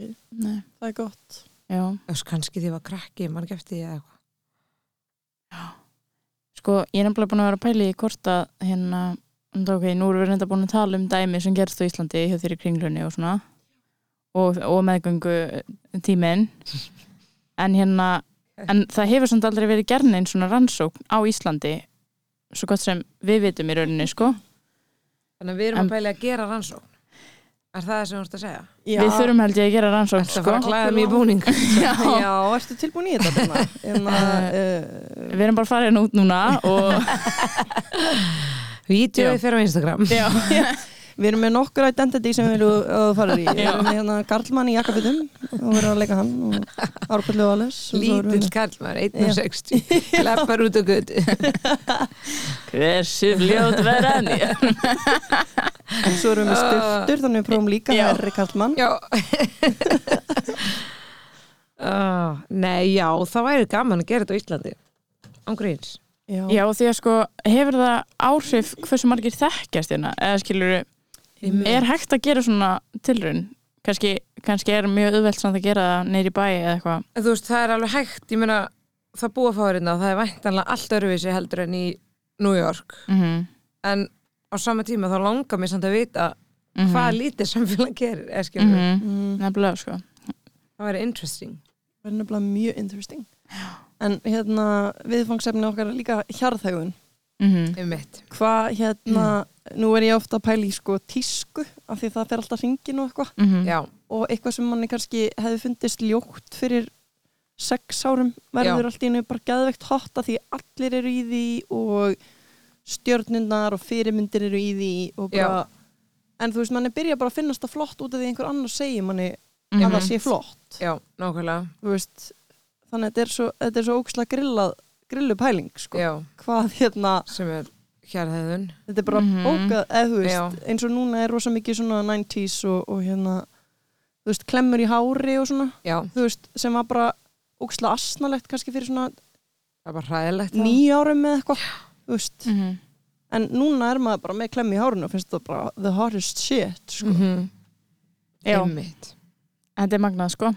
[SPEAKER 2] Nei,
[SPEAKER 3] Það er gott.
[SPEAKER 2] Já.
[SPEAKER 1] Þess kannski því var krakki, mann gefti ég eitthvað.
[SPEAKER 2] Sko, ég er nefnilega búin að vera að pæla í hvort að hérna, um það ok, nú erum við reynda búin að tala um dæmi sem gerst á Íslandi hjá þér í kringlunni og svona og, og meðgöngu tíminn. En hérna en það hefur samt aldrei verið gerðin einn svona rannsókn á Íslandi svo gott sem við vitum í rauninni sko.
[SPEAKER 1] Þannig að við erum
[SPEAKER 2] En-
[SPEAKER 1] að pæli að gera rannsókn Er það það sem þú ert að segja?
[SPEAKER 3] Já.
[SPEAKER 2] við þurfum held ég að gera rannsókn
[SPEAKER 1] Þetta
[SPEAKER 2] sko
[SPEAKER 1] fara að klæða mig í búning *laughs*
[SPEAKER 2] Já.
[SPEAKER 3] Já, ertu tilbúin í þetta? Birna? *laughs* Hérna, uh,
[SPEAKER 2] við erum bara farin út núna og Já.
[SPEAKER 1] fyrir á Instagram
[SPEAKER 2] já, *laughs*
[SPEAKER 3] Við erum með nokkur identity sem við viljum að þú farir í. *laughs* Við erum með hérna Karlmann í jakkafutum og við erum að leika hann og Árpallu og og við
[SPEAKER 1] Lítill kallmar, 1.60 Leppar út á gutt *laughs*
[SPEAKER 2] hversu fljótt verða hann
[SPEAKER 3] með- Svo erum við með stultur, þannig við prófum líka. Herri Karlmann.
[SPEAKER 1] Já. Uh, *laughs* Nei, já, það væri gaman að gera þetta á Íslandi. Ángríns
[SPEAKER 3] Já,
[SPEAKER 2] Já, því að sko, hefur það áhrif hversu margir þekkjast hérna? Eða skilur, er hægt að gera svona tilraun? Kannski, kannski er mjög auðvelt samt að gera það neyri bæ eða eitthvað.
[SPEAKER 1] En Þú veist, það er alveg hægt, ég meina það búa fáirinn og það er væntanlega allt öruvísi heldur en í New York.
[SPEAKER 2] Mm
[SPEAKER 1] en á sama tíma þá langar mér samt að vita
[SPEAKER 2] -hmm.
[SPEAKER 1] hvað lítið samfélag gerir eða skilur
[SPEAKER 2] mm
[SPEAKER 3] mm,
[SPEAKER 2] Nefnilega, sko.
[SPEAKER 1] það væri interesting.
[SPEAKER 3] Það er nefnilega mjög interesting. En hérna, viðfangsefni okkar er líka hjarðhægun
[SPEAKER 2] Mm
[SPEAKER 1] mitt
[SPEAKER 3] Hvað hérna, nú er ég ofta að pæla í sko tísku af því það fer alltaf hringin og eitthvað.
[SPEAKER 2] -hmm.
[SPEAKER 1] Já,
[SPEAKER 3] og eitthvað sem manni kannski hefði fundist ljótt fyrir sex árum verður allt í einu bara geðveikt hot af því allir eru í því og stjörnundar og fyrirmyndir eru í því og bara en þú veist, manni byrja bara að finnast það flott út af því einhver annar segir manni
[SPEAKER 2] Mhm.
[SPEAKER 3] að það sé flott.
[SPEAKER 1] Já, nákvæmlega.
[SPEAKER 3] Þú veist, þannig að þetta er svo, þetta er svo óksla grillað grillu pæling sko.
[SPEAKER 1] Já,
[SPEAKER 3] hvað hérna,
[SPEAKER 1] sem er hérhæðun
[SPEAKER 3] þetta er bara
[SPEAKER 2] Mhm.
[SPEAKER 3] bókað eða þú veist,
[SPEAKER 1] Já.
[SPEAKER 3] eins og núna er rosa mikið svona 90s og, og hérna þú veist, klemmur í hári og svona
[SPEAKER 1] Já,
[SPEAKER 3] þú veist, sem var bara óksla asnalegt kannski fyrir svona
[SPEAKER 1] það er bara hræðilegt þá.
[SPEAKER 3] nýja árum með eitthvað þú veist,
[SPEAKER 2] -hmm.
[SPEAKER 3] en núna er maður bara með klemm í hárinu og finnst það bara the hottest shit sko.
[SPEAKER 1] Mhm.
[SPEAKER 2] Já,
[SPEAKER 1] Einmitt
[SPEAKER 2] þetta er magnað, sko.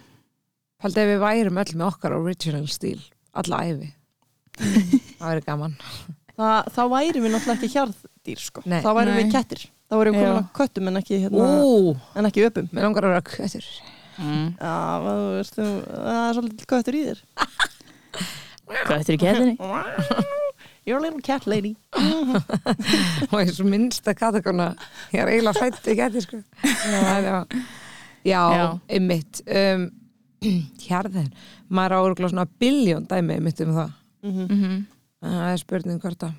[SPEAKER 1] Haldi ef við værum öll með okkar original stíl alla æfi Það væri gaman.
[SPEAKER 3] Þa, þá væri við náttúrulega ekki hjarðdýr sko. Þá væri
[SPEAKER 2] Nei.
[SPEAKER 3] við kettir. Þá væri við komin að köttum en ekki, hérna, en ekki öpum.
[SPEAKER 1] Mér langar að vera köttur.
[SPEAKER 2] Mm.
[SPEAKER 3] Það er svolítið köttur í þér.
[SPEAKER 2] Er í ketinni? *laughs*
[SPEAKER 3] You're a little cat lady.
[SPEAKER 1] Og er svo minnsta katakona? Ég er eiginlega fætt ekki eftir sko. Já, já, einmitt. Um, *clears throat* hérðin maður á biljón dæmi einmitt um það
[SPEAKER 3] mm
[SPEAKER 2] Mm -hmm.
[SPEAKER 1] það er spurning hvort að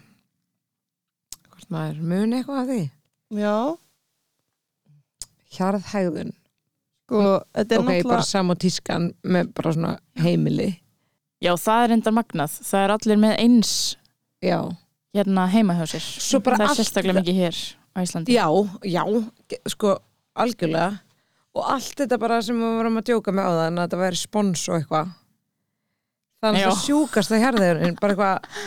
[SPEAKER 1] hvort maður muni eitthvað af því.
[SPEAKER 3] Já,
[SPEAKER 1] hjarðhægðun
[SPEAKER 3] sko, þetta er
[SPEAKER 1] ok, bara
[SPEAKER 3] náttúrulega
[SPEAKER 1] sam og tískan með bara svona heimili.
[SPEAKER 2] Já, það er enda magnað. Það er allir með eins
[SPEAKER 1] já,
[SPEAKER 2] hérna heima hjá sér.
[SPEAKER 1] Svo bara
[SPEAKER 2] það er sérstaklega mikið hér á Íslandi.
[SPEAKER 1] já, já sko, algjörlega. Og allt þetta bara sem við vorum að djóka með á það en að þetta væri spons og eitthvað þannig
[SPEAKER 2] Já.
[SPEAKER 1] að það sjúkast að hjarðhægðun bara eitthvað,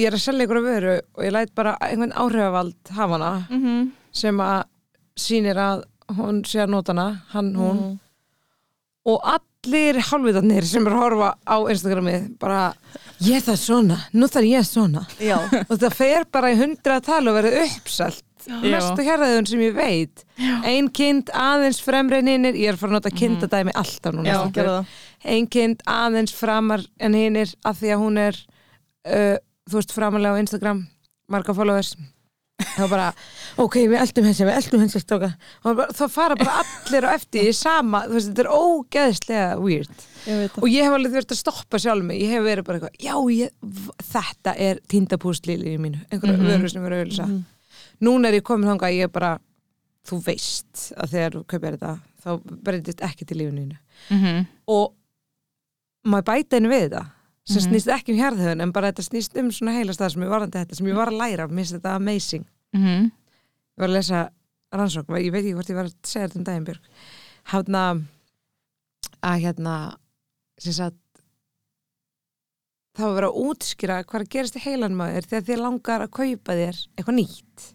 [SPEAKER 1] ég er að selja ykkur að veru og ég læt bara einhvern áhrifavald hafa hana
[SPEAKER 2] Mm -hmm.
[SPEAKER 1] sem að sýnir að hún sé að nota hana, hann, hún.
[SPEAKER 3] Mhm.
[SPEAKER 1] og allir hálfvitarnir sem er að horfa á Instagramið bara, ég það svona nú þarf ég svona.
[SPEAKER 3] Já,
[SPEAKER 1] og það fer bara í hundra tal og verður uppselt.
[SPEAKER 2] Já.
[SPEAKER 1] mesta hérðaðun sem ég veit. Ein kind aðeins hinnir ég er að fara að nota kindadæmi alltaf núna.
[SPEAKER 3] Já,
[SPEAKER 1] stelpur.
[SPEAKER 3] gerðu það
[SPEAKER 1] ein kind aðeins framar en hinnir af því að hún er uh, þú veist framarlega á Instagram marga followers þá bara, *laughs* ok, við eldum hensi, við eldum hensi þá fara bara allir á eftir í sama, þú veist, þetta er ógeðslega weird
[SPEAKER 3] Ég
[SPEAKER 1] og ég hef alveg þurft að stoppa sjálf mig ég hef verið bara eitthvað, já, ég, þetta er tindapústlíli í mínu einhverju
[SPEAKER 2] Mhm.
[SPEAKER 1] vöru sem verður auðvitað
[SPEAKER 3] Mhm.
[SPEAKER 1] núna er ég komin þangað að ég er bara þú veist að þegar þú kaupir þetta þá breytist ekki til lífinu.
[SPEAKER 2] Mm -hmm.
[SPEAKER 1] og maður bæta einu við þetta sem snýst ekki um hjarðhauðin en bara þetta snýst um svona heila stað sem ég varandi þetta sem ég var að læra, mér finnst þetta amazing
[SPEAKER 2] Mhm.
[SPEAKER 1] ég var að lesa rannsókn, ég veit ekki hvort ég var að segja þetta um daginn Björg hafna að hérna sem sagt þá var verið að útskýra hvað er að gerast í heilan maður þegar þið langar að kaupa þér eitthvað nýtt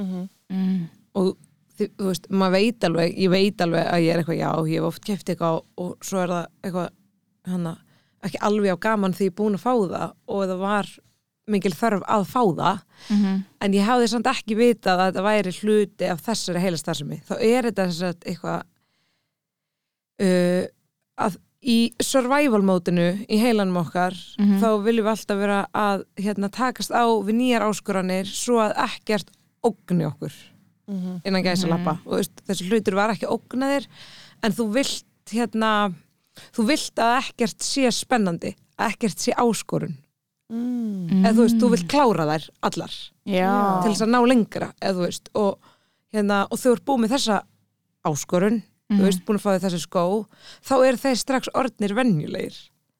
[SPEAKER 3] Mhm.
[SPEAKER 2] Mm.
[SPEAKER 1] og þið, þú veist, maður veit alveg ég veit alveg að ég er eitthvað, já, ég hef oft keft eitthvað og svo er það eitthvað hana, ekki alveg á gaman því ég er búin að fá það og það var mikil þörf að fá það
[SPEAKER 2] Mhm.
[SPEAKER 1] en ég hafði samt ekki vitað að þetta væri hluti af þessari heila starfsemi þá er þetta þess að eitthvað uh, að í survival mótinu í heilanum okkar
[SPEAKER 2] Mhm.
[SPEAKER 1] þá viljum við alltaf vera að hérna, takast á við nýjar áskoranir svo að ekkert ógni okkur
[SPEAKER 3] Mhm.
[SPEAKER 1] innan gæsa lappa og veist, þessi hlutur var ekki ógnaðir en þú vilt hérna þú vilt að ekkert sé spennandi ekkert sé áskorun
[SPEAKER 3] Mm.
[SPEAKER 1] eða þú veist, þú vilt klára þær allar
[SPEAKER 2] Já.
[SPEAKER 1] til þess að ná lengra eða þú veist, og hérna og þau eru búið með þessa áskorun
[SPEAKER 2] Mhm.
[SPEAKER 1] þú veist, búin að fá þau þessi skó þá eru þeir strax orðnir venjulegir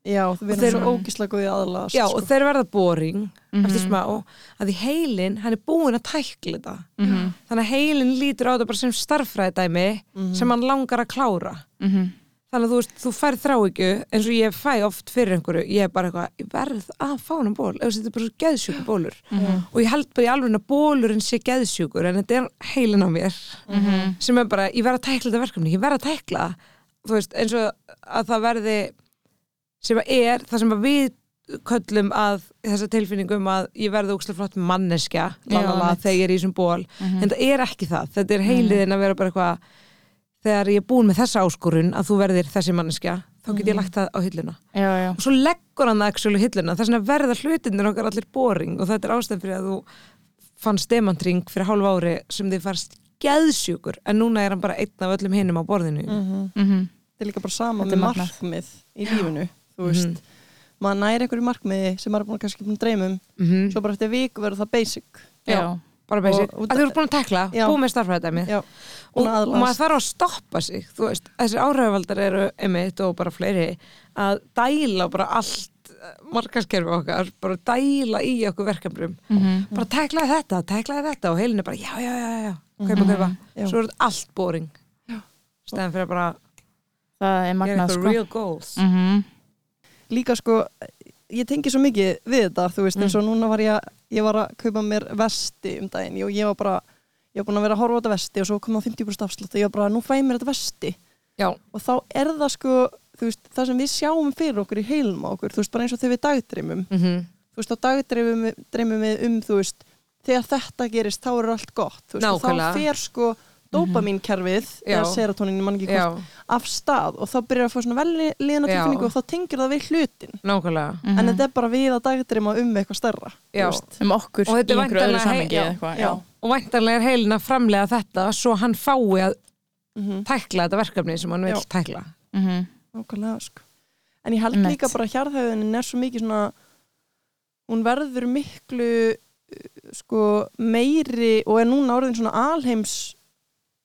[SPEAKER 3] Já,
[SPEAKER 1] þeir-
[SPEAKER 3] verður svo ógislega góðið aðlast
[SPEAKER 1] já,
[SPEAKER 3] sko.
[SPEAKER 1] og þeir verða boring
[SPEAKER 2] Mhm.
[SPEAKER 1] eftir smá, að því heilin hann er búin að tækla þetta
[SPEAKER 2] Mhm.
[SPEAKER 1] þannig að heilin lítur á þetta bara sem starffræðidæmi
[SPEAKER 3] Mhm.
[SPEAKER 1] sem hann langar að klára
[SPEAKER 2] Mhm.
[SPEAKER 1] Þannig að þú veist, þú fær þrá ekki eins og ég fæ oft fyrir einhverju ég er bara eitthvað, ég verð að fá hann ból eða þetta er bara svo geðsjúku bólur
[SPEAKER 2] Mhm.
[SPEAKER 1] og ég held bara í alveg að bólurinn sé geðsjúkur en þetta er heilin á mér
[SPEAKER 2] Mhm.
[SPEAKER 1] sem er bara, ég verð að tækla þetta verkefni ég verð að tækla, þú veist, eins og að það verði sem að er, það sem að við köllum að þessa tilfinningum að ég verði ógslag flott manneskja
[SPEAKER 2] einmitt.
[SPEAKER 1] þegar ég er í þessum ból
[SPEAKER 2] Mhm.
[SPEAKER 1] en það er ekki það, þetta er heiliðin að vera bara eitthvað þegar ég er búin með þessa áskorun að þú verðir þessi manneskja þá get ég lagt það á hilluna
[SPEAKER 2] Já, já.
[SPEAKER 1] og svo leggur hann það actually á hilluna þess vegna verða hlutinir okkar allir boring og þetta er ástæðan fyrir að þú fannst demantring fyrir hálf ári sem þið farst geðsjúkur en núna er hann bara einn af öllum hinum á borðinu
[SPEAKER 3] Mhm.
[SPEAKER 2] Mhm.
[SPEAKER 3] Þetta er líka bara sama með markmið í lífinu Þú veist,
[SPEAKER 1] Mhm.
[SPEAKER 3] maður næri einhverju markmiði sem maður er búin að kannski búin að dreyma um
[SPEAKER 1] Mhm.
[SPEAKER 3] svo bara eftir viku verður það basic
[SPEAKER 2] Já.
[SPEAKER 1] Bara basic,
[SPEAKER 3] Og- og-
[SPEAKER 1] að þú eru búin að tekla
[SPEAKER 3] Já.
[SPEAKER 1] búið með starfræðdæmið og,
[SPEAKER 3] búin
[SPEAKER 1] og
[SPEAKER 3] að
[SPEAKER 1] maður þarf að stoppa sig þú veist, þessi áhrifavaldar eru einmitt og bara fleiri að dæla bara allt markaskerfi okkar, bara dæla í okkur verkefnum,
[SPEAKER 2] Mhm.
[SPEAKER 1] bara teklaði þetta teklaði þetta og heilin er bara já, já, já, já kaupa, kaupa,
[SPEAKER 3] Já.
[SPEAKER 1] svo er þetta allt boring. Stæðan fyrir að bara
[SPEAKER 2] Það er
[SPEAKER 1] gera
[SPEAKER 2] magnað
[SPEAKER 1] eitthvað
[SPEAKER 2] sko.
[SPEAKER 1] real goals.
[SPEAKER 2] Mhm.
[SPEAKER 3] Líka sko, ég tengi svo mikið við þetta Þú veist, eins og núna var ég ég var að kaupa mér vesti um daginn. Og ég var bara, ég var búin að vera að horfa á þetta vesti og svo kom það 50% afslátt og ég var bara, nú fæ mér þetta vesti.
[SPEAKER 1] Já,
[SPEAKER 3] og þá er það sko, þú veist, það sem við sjáum fyrir okkur í heilum á okkur, þú veist, bara eins og þegar við dagdreymum.
[SPEAKER 1] Mm
[SPEAKER 3] þú veist, þá dagdreymum við, um, þú veist, þegar þetta gerist, þá er allt gott, þú veist, þá fer sko dopamínkerfið,
[SPEAKER 1] Já.
[SPEAKER 3] eða serotonin, ég man ekki hvort, af stað og þá byrjar að fá svona vel liðna
[SPEAKER 1] Já.
[SPEAKER 3] tilfinningu og þá tengir það við hlutin,
[SPEAKER 1] nákvæmlega
[SPEAKER 2] Mhm.
[SPEAKER 3] en þetta er bara við að dagdreyma um eitthvað stærra,
[SPEAKER 1] Já.
[SPEAKER 3] þú veist.
[SPEAKER 2] Um okkur
[SPEAKER 1] Og þetta er. Já. og væntanlega er heilin að framlega þetta svo hann fái að
[SPEAKER 3] Mm
[SPEAKER 1] tækla þetta verkefni sem hann vil
[SPEAKER 3] Já.
[SPEAKER 1] tækla
[SPEAKER 2] Mhm.
[SPEAKER 3] Nákvæmlega, sko. En ég held
[SPEAKER 2] Einmitt.
[SPEAKER 3] líka bara að hjarðhæðunin er svo mikið svona, hún verður miklu uh, sko meiri og er núna orðin svona alheims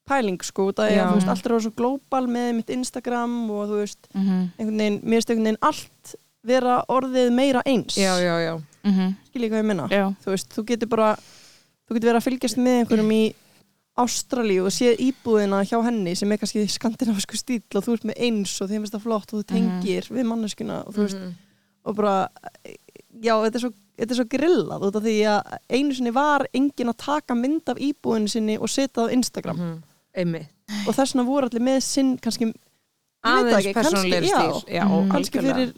[SPEAKER 3] pæling sko, það er að þú veist, allt er orðið svo global með mitt Instagram og þú veist,
[SPEAKER 2] Mhm.
[SPEAKER 3] einhvern veginn, mér veist einhvern veginn allt vera orðið meira eins.
[SPEAKER 1] já, já, já,
[SPEAKER 2] Mhm.
[SPEAKER 3] Skilji hvað ég minna.
[SPEAKER 2] Já.
[SPEAKER 3] Þú veist, þú getur bara, þú getur verið að fylgjast með einhverjum í Ástralíu og séð íbúðina hjá henni sem er kannski skandinavisku stíl og þú ert með eins og þeim finnst það flott og þú tengir við manneskuna og þú veist,
[SPEAKER 1] Mhm.
[SPEAKER 3] og bara já, þetta er svo, þetta er svo grillað út af því að einu sinni var enginn að taka mynd af íbúðinu sinni og setja það á Instagram
[SPEAKER 1] Mhm. Einmitt
[SPEAKER 3] og þess vegna voru allir með sinn kannski, ég veit ekki, kannski, já,
[SPEAKER 1] stíl já,
[SPEAKER 2] Mhm.
[SPEAKER 3] kannski fyrir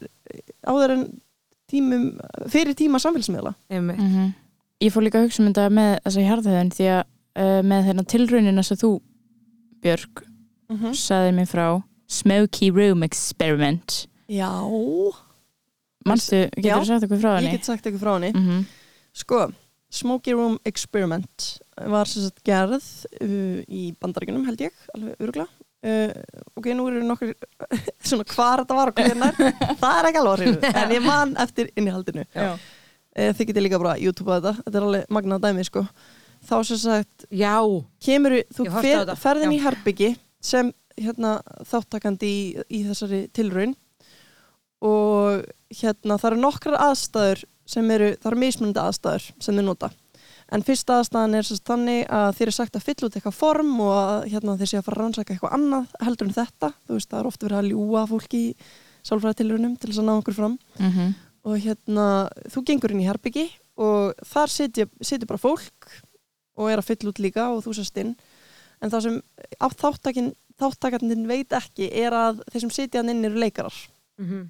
[SPEAKER 3] áður en tímum, fyrir tíma samfélagsmiðla
[SPEAKER 1] einmitt
[SPEAKER 2] Mhm. Ég fór líka að hugsa um þetta með þessa hjarðhauðin því að uh, með þeirna tilraunina sem þú, Björg,
[SPEAKER 3] mm -hmm.
[SPEAKER 2] saði mér frá Smoky Room Experiment
[SPEAKER 3] já,
[SPEAKER 2] Manstu, getur þú sagt eitthvað frá
[SPEAKER 3] ég
[SPEAKER 2] henni?
[SPEAKER 3] get sagt eitthvað frá henni
[SPEAKER 2] Mhm.
[SPEAKER 3] sko, Smoky Room Experiment var sem sagt gerð uh, í bandaríkunum held ég, alveg örugla uh, ok, nú eru nokkur *laughs* svona hvar þetta var og hvernig *laughs* það er ekki alveg á hreinu, en ég man eftir innihaldinu. Uh, þið getið líka bara YouTube þetta, þetta er alveg magnað dæmi sko. Þá sem sagt,
[SPEAKER 1] já,
[SPEAKER 3] kemur þú fer, ferðin
[SPEAKER 1] já.
[SPEAKER 3] í herbyggi sem hérna, þáttakandi í, í þessari tilraun. Og hérna það eru nokkrar aðstæður sem eru, það eru mismunandi aðstæður sem þið nota. En fyrsta aðstæðan er sérst þannig að þér er sagt að fylla út eitthvað form og að hérna, þeir sé að fara að rannsaka eitthvað annað heldur en þetta, þú veist það er ofta verið að ljúa fólki í sálfræðitilrunum til þess að ná okkur fram.
[SPEAKER 2] Mhm.
[SPEAKER 3] og hérna þú gengur inn í herbyggi og þar sitja, bara fólk og er að fylla út líka og þú sest inn. En það sem á þáttakin þáttakandinn veit ekki er að þeir sem sitja inn eru leikarar.
[SPEAKER 1] Mhm.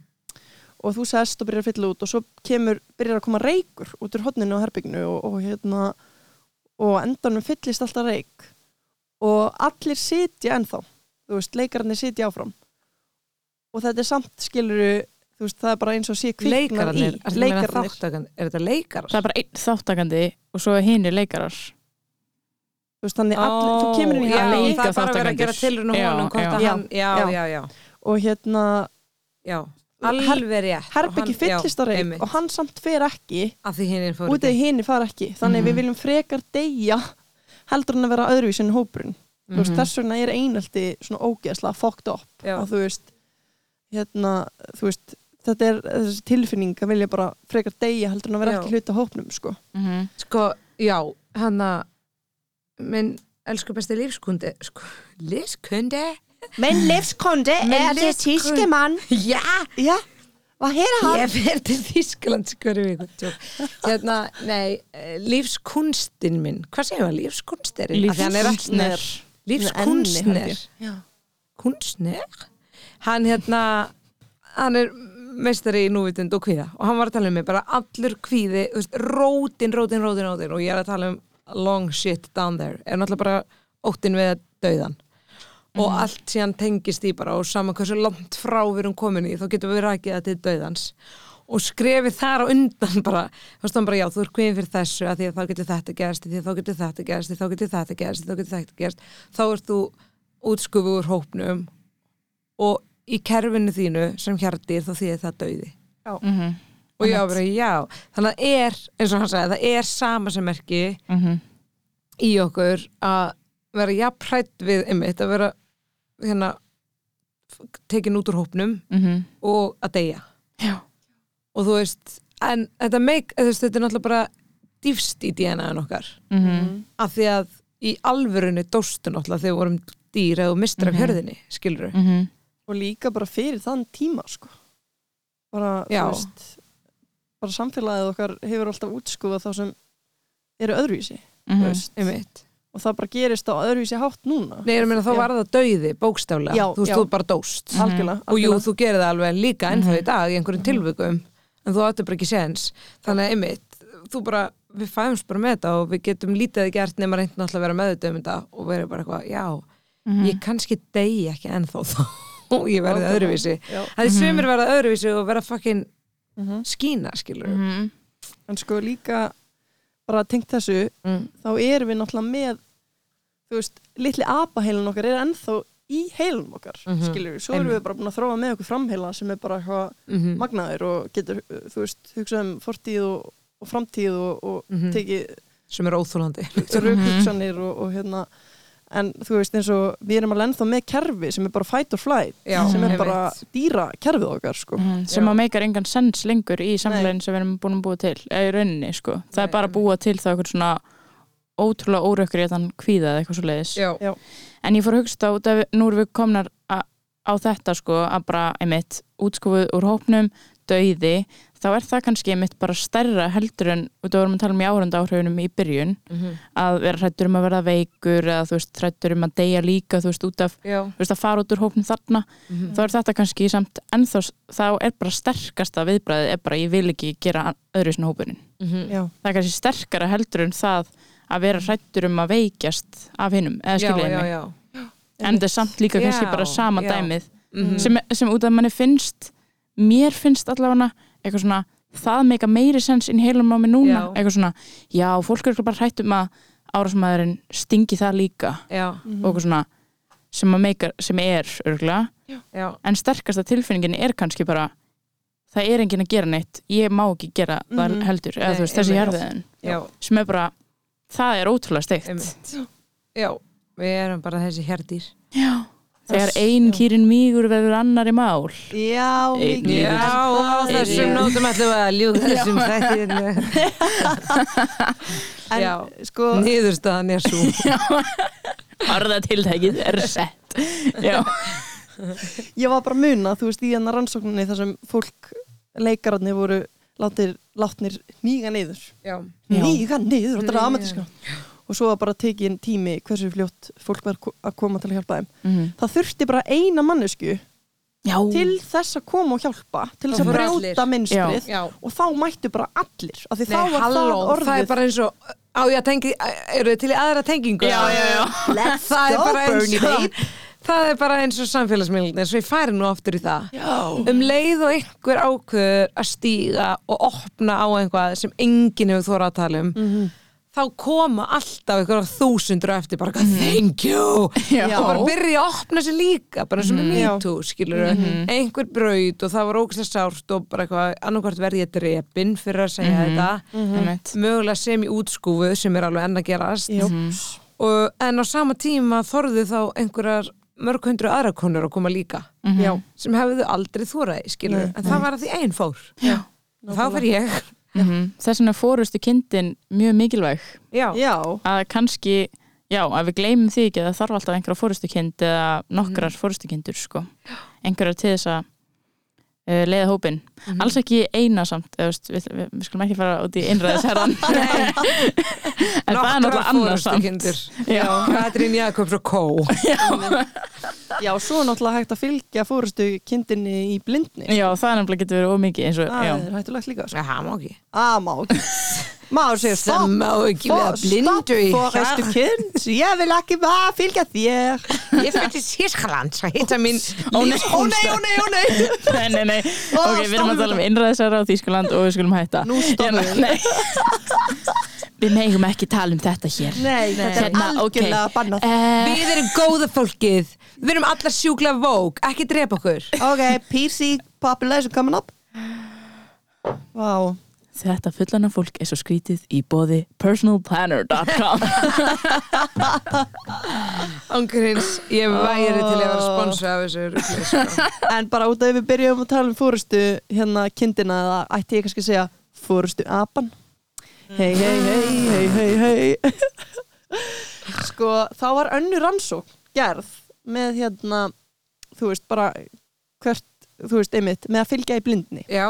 [SPEAKER 3] Og þú sest og byrjar að fylla út og svo kemur, byrjar að koma reykur út úr hodninu á herbygginu og, og hérna og endanum fyllist alltaf reyk og allir sitja ennþá þú veist, leikararnir sitja áfram og þetta er samt skiluru þú veist, það er bara eins og sé kviknar í
[SPEAKER 1] leikararnir, að
[SPEAKER 3] leikararnir
[SPEAKER 1] er þetta leikarar?
[SPEAKER 2] Það er bara einn þáttakandi og svo hinir leikarar.
[SPEAKER 3] þú veist, þannig allir, þú kemur inn í
[SPEAKER 1] já, það er bara að gera
[SPEAKER 2] þátttakendur.
[SPEAKER 1] tilrun og
[SPEAKER 2] Já,
[SPEAKER 1] honum
[SPEAKER 2] já.
[SPEAKER 1] að hann, já,
[SPEAKER 3] Já.
[SPEAKER 1] já, já,
[SPEAKER 3] og hérna
[SPEAKER 1] já alveg rétt
[SPEAKER 3] herbyggi
[SPEAKER 1] hann-
[SPEAKER 3] fyllist á
[SPEAKER 1] einmitt.
[SPEAKER 3] og hann samt fer ekki
[SPEAKER 1] af því hinn fór
[SPEAKER 3] út af hinn fara ekki þannig
[SPEAKER 2] Mhm.
[SPEAKER 3] við viljum frekar deyja heldur en að vera öðruvísi en hópurinn veist,
[SPEAKER 2] Mhm.
[SPEAKER 3] þess vegna er einaldi svona ógeðslega fucked up
[SPEAKER 1] Já.
[SPEAKER 3] og þú veist hérna, þú veist þetta er þessi tilfinning að vilja bara frekar deyja heldur en að vera
[SPEAKER 1] Já.
[SPEAKER 3] ekki hluta hópnum sko.
[SPEAKER 2] Mhm.
[SPEAKER 1] sko, já, hann að minn elsku besti lífskundi sko, lífskundi
[SPEAKER 3] Men livskonde
[SPEAKER 1] Men livskunde-
[SPEAKER 3] mann
[SPEAKER 1] já,
[SPEAKER 3] ja, hvað er
[SPEAKER 1] ég fer til Þískland hverju viku hérna, nei, eh, lífskunstin minn. Hvað segir maður, lífskunsterinn er
[SPEAKER 2] Lífskunstner.
[SPEAKER 1] lífskunstner
[SPEAKER 3] Já.
[SPEAKER 1] kunstner hann hérna hann er meistari í núvitund og kvíða. Og hann var að tala um mig bara allur kvíði þú veist, rótin, rótin, rótin, rótin. Og ég er að tala um long shit down there. Er náttúrulega bara óttin við dauðan og allt síðan tengist í bara og saman hversu langt frá við erum komin í þá getum við rakið það til dauðans. Og skrefið þar á undan bara bara já, þú er kvíðin fyrir þessu að því að þá getur þetta gerst, því að þá getur þetta gerst þá getur þetta gerst, þá getur þetta gerst. Þá ert þú útskufu úr hópnum og í kerfinu þínu sem hjartir þá þýðir það dauði.
[SPEAKER 2] Mhm.
[SPEAKER 1] og ég á bara já, þannig að er eins og hann sagði, það er sama sem merki
[SPEAKER 2] Mhm.
[SPEAKER 1] í okkur að vera jafnrætt við einmitt, að vera hérna tekin út úr hópnum
[SPEAKER 2] Mhm.
[SPEAKER 1] og að deyja
[SPEAKER 2] Já.
[SPEAKER 1] og þú veist, en þetta, veist, þetta er náttúrulega bara dýfst í DNA-un okkar
[SPEAKER 2] Mhm.
[SPEAKER 1] af því að í alvörunni dóstu náttúrulega þegar við vorum dýr eða mistur af
[SPEAKER 2] Mhm.
[SPEAKER 1] hjörðinni, skilur
[SPEAKER 2] Mhm.
[SPEAKER 3] og líka bara fyrir þann tíma sko. bara, þú veist bara samfélagið okkar hefur alltaf útskúfað þá sem eru öðruvísi þú
[SPEAKER 2] Mhm.
[SPEAKER 3] veist.
[SPEAKER 1] einmitt
[SPEAKER 3] og það bara gerist á öðruvísi hátt núna
[SPEAKER 1] Nei, ég meina þá var það dauði, bókstaflega
[SPEAKER 3] Já,
[SPEAKER 1] þú veist, þú bara dóst
[SPEAKER 3] algjörlega,
[SPEAKER 1] og jú,
[SPEAKER 3] algjörlega.
[SPEAKER 1] þú gerir það alveg líka ennþá
[SPEAKER 2] Mhm.
[SPEAKER 1] í dag í einhverjum tilvökum en þú áttu bara ekki séns þannig að einmitt, þú bara við fæumst bara með þetta og við getum lítið gert nema reynd náttúrulega að vera meðut um þetta og verið bara eitthvað, já,
[SPEAKER 2] Mhm.
[SPEAKER 1] ég kannski degi ekki ennþá þá *laughs* og ég verði öðruvísi það er
[SPEAKER 2] Mhm.
[SPEAKER 1] sumir verða öðruvísi og verða fucking
[SPEAKER 3] Mhm.
[SPEAKER 1] skína, skilur
[SPEAKER 2] Mhm.
[SPEAKER 3] en sko líka bara tengt þessu
[SPEAKER 1] mm.
[SPEAKER 3] þá erum við náttúrulega með þú veist, litli apaheilin okkar er ennþá í heilum okkar
[SPEAKER 1] Mhm.
[SPEAKER 3] skilur við, svo erum við bara búin að þróa með okkur framheila sem er bara eitthvað
[SPEAKER 1] Mm
[SPEAKER 3] magnaður og getur, uh, þú veist, hugsað um fortíð og, og framtíð og, og
[SPEAKER 1] Mhm.
[SPEAKER 3] tekið
[SPEAKER 1] sem er óþólandi
[SPEAKER 3] raukhugsanir og, og hérna. En þú veist eins og við erum alveg ennþá með kerfi sem er bara fight or flight
[SPEAKER 1] Já,
[SPEAKER 3] sem er bara dýra kerfið okkar sko.
[SPEAKER 2] Mhm, sem
[SPEAKER 1] Já.
[SPEAKER 2] að meikar engan sens lengur í samfélagin sem við erum búin að búa til eða í rauninni sko, það
[SPEAKER 1] Nei,
[SPEAKER 2] er bara að búa til það eitthvað svona ótrúlega órökkur í þann kvíða eða eitthvað svo leiðis
[SPEAKER 1] já,
[SPEAKER 2] en ég fór að hugsta út af nú erum við komnar a, á þetta sko að bara einmitt útskofuð úr hópnum dauði, þá er það kannski einmitt bara stærra heldur en út af vorum að tala um í áranda áhrifunum í byrjun
[SPEAKER 1] Mhm.
[SPEAKER 2] að vera hrættur um að verða veikur eða þú veist hrættur um að deyja líka þú veist út af,
[SPEAKER 1] já.
[SPEAKER 2] þú veist að fara út úr hópnum þarna
[SPEAKER 1] Mhm.
[SPEAKER 2] þá er þetta kannski samt ennþá þá er bara sterkasta viðbræðið er bara ég vil ekki gera öðru sinna hópunin
[SPEAKER 1] Mhm.
[SPEAKER 3] Já,
[SPEAKER 2] það er kannski sterkara heldur en það að vera hrættur um að veikjast af hinnum eða
[SPEAKER 1] já,
[SPEAKER 2] skiljaði
[SPEAKER 1] já,
[SPEAKER 2] mig
[SPEAKER 1] já.
[SPEAKER 2] en það er samt líka kannski
[SPEAKER 1] Já,
[SPEAKER 2] bara sama
[SPEAKER 1] já.
[SPEAKER 2] dæmið
[SPEAKER 1] Mhm.
[SPEAKER 2] sem, sem út af manni finnst mér finnst allavega eitthvað svona það meika meiri sens inn heilum á mig núna
[SPEAKER 1] Já.
[SPEAKER 2] eitthvað svona, já, fólk er bara hrætt um að árásmaðurinn stingi það líka
[SPEAKER 1] já,
[SPEAKER 3] Mhm.
[SPEAKER 2] og eitthvað svona sem, að meika, sem er örgla
[SPEAKER 1] já,
[SPEAKER 2] en sterkasta tilfinningin er kannski bara það er enginn að gera neitt ég má ekki gera það
[SPEAKER 3] Mhm.
[SPEAKER 2] heldur eða
[SPEAKER 1] Nei,
[SPEAKER 2] þú veist, þessi
[SPEAKER 1] já.
[SPEAKER 2] sem er bara, það er ótrúlega steikt.
[SPEAKER 1] Já, við erum bara þessi herdýr
[SPEAKER 2] já, Þegar ein kýrin mígur verður annari mál.
[SPEAKER 3] Já,
[SPEAKER 2] Einn líður.
[SPEAKER 1] Já, á þessum nótum ætlum við að ljúga *laughs* þessum þættir *laughs*
[SPEAKER 3] En
[SPEAKER 1] Já.
[SPEAKER 3] sko,
[SPEAKER 1] Niðurstaðan er svo
[SPEAKER 2] Orðatiltækið *laughs* er sett. Já,
[SPEAKER 3] ég var bara að muna, þú veist, í hann rannsókninni þar sem fólk, leikararnir voru látir, látnir nýga niður. Nýga niður og dramatíska. og svo var bara tekin tími hversu fljótt fólk var að koma til að hjálpa þeim.
[SPEAKER 2] Mhm.
[SPEAKER 3] það þurfti bara eina mannesku
[SPEAKER 2] Já.
[SPEAKER 3] til þess að koma og hjálpa til þess að brjóta
[SPEAKER 1] já.
[SPEAKER 3] Og þá mættu bara allir af því
[SPEAKER 1] Nei,
[SPEAKER 3] þá var
[SPEAKER 1] halló,
[SPEAKER 3] það orðið
[SPEAKER 1] það er bara eins og á tengi, eru þið til í aðra tengingu?
[SPEAKER 2] Já, já, já.
[SPEAKER 3] Let's
[SPEAKER 1] það er bara eins og það er bara eins og samfélagsmiðlun eins og ég færi nú aftur í það.
[SPEAKER 3] Já.
[SPEAKER 1] um leið og einhver ákveður að stíga og opna á einhvað sem enginn hefur þóra að tala um
[SPEAKER 3] Mhm.
[SPEAKER 1] þá koma alltaf einhverja þúsundur eftir bara eitthvað, thank you.
[SPEAKER 2] Já.
[SPEAKER 1] og bara byrja að opna sér líka bara eins og með
[SPEAKER 3] Já.
[SPEAKER 1] MeToo, skilur einhver braut og það var ógæslega sárt og bara eitthvað, annarkvart verði ég drepin fyrir að segja þetta.
[SPEAKER 2] Einmitt.
[SPEAKER 1] mögulega sem í útskúfu sem er alveg enn að gerast. Og, en á sama tíma þorðu þá einhverjar mörg hundru aðra konur að koma líka
[SPEAKER 3] Já.
[SPEAKER 1] sem hefðu aldrei þóraði, skilur
[SPEAKER 3] Nei,
[SPEAKER 1] en það var að því einn fór
[SPEAKER 3] Já.
[SPEAKER 1] þá fer ég
[SPEAKER 2] Mhm. Þess vegna fórustu kindin mjög mikilvæg
[SPEAKER 1] já,
[SPEAKER 3] Já.
[SPEAKER 2] að kannski, já, að við gleymum því ekki að það þarf alltaf einhverja fórustu kind eða nokkrar mm. fórustu kindur, sko einhverjar til þess að leiða hópin, alls ekki eina samt veist, við, við, við skulum ekki fara út í innræðisherran *laughs* en það er náttúrulega annars samt.
[SPEAKER 1] forystukindur.
[SPEAKER 2] Já.
[SPEAKER 1] Katrín Jakobs og Kó. *laughs*
[SPEAKER 3] Já, svo er náttúrulega hægt að fylgja fórustu kindinni í blindni.
[SPEAKER 2] Já, það nefnilega getur verið ómikið eins og,
[SPEAKER 3] Það
[SPEAKER 2] já,
[SPEAKER 3] er hættulegt líka sko.
[SPEAKER 1] það má ekki.
[SPEAKER 3] Að má ekki *laughs* Maður segir
[SPEAKER 1] það
[SPEAKER 3] stopp
[SPEAKER 1] má ekki vera blindur í
[SPEAKER 3] kind Ég vil ekki bara fylgja þér.
[SPEAKER 1] Ég fyrir til Þískaland að hitta mín
[SPEAKER 2] Ó nei,
[SPEAKER 3] Ó nei, ó nei, ó *laughs* nei
[SPEAKER 2] nei, nei, ok, við erum að tala um innræðisherra á Þýskaland og við skulum hætta.
[SPEAKER 3] Nú stoppum
[SPEAKER 2] Hérna,
[SPEAKER 3] við.
[SPEAKER 2] nei. *laughs* Við megum ekki tala um þetta hér.
[SPEAKER 3] Nei, þetta er
[SPEAKER 2] Hérna, ok.
[SPEAKER 3] algjörlega bannað.
[SPEAKER 2] Eh,
[SPEAKER 1] við erum góða fólkið. Við erum allar sjúkla vók, ekki drepa okkur.
[SPEAKER 3] Ok, PC population coming up. Vá
[SPEAKER 2] Þetta fullana fólk er svo skrítið í bóði personalplanner.com
[SPEAKER 1] Ángurins, *laughs* ég væri til að vera sponsor af þessu sko. *laughs*
[SPEAKER 3] En bara út af við byrjum að tala um fórustu hérna kindina eða ætti ég kannski að segja fórustu apan? Hei, hei, hei, hei, hei, hei *laughs* Sko, þá var önnur rannsók gerð með hérna þú veist, bara hvert, þú veist, einmitt, með að fylgja í blindni.
[SPEAKER 1] Já,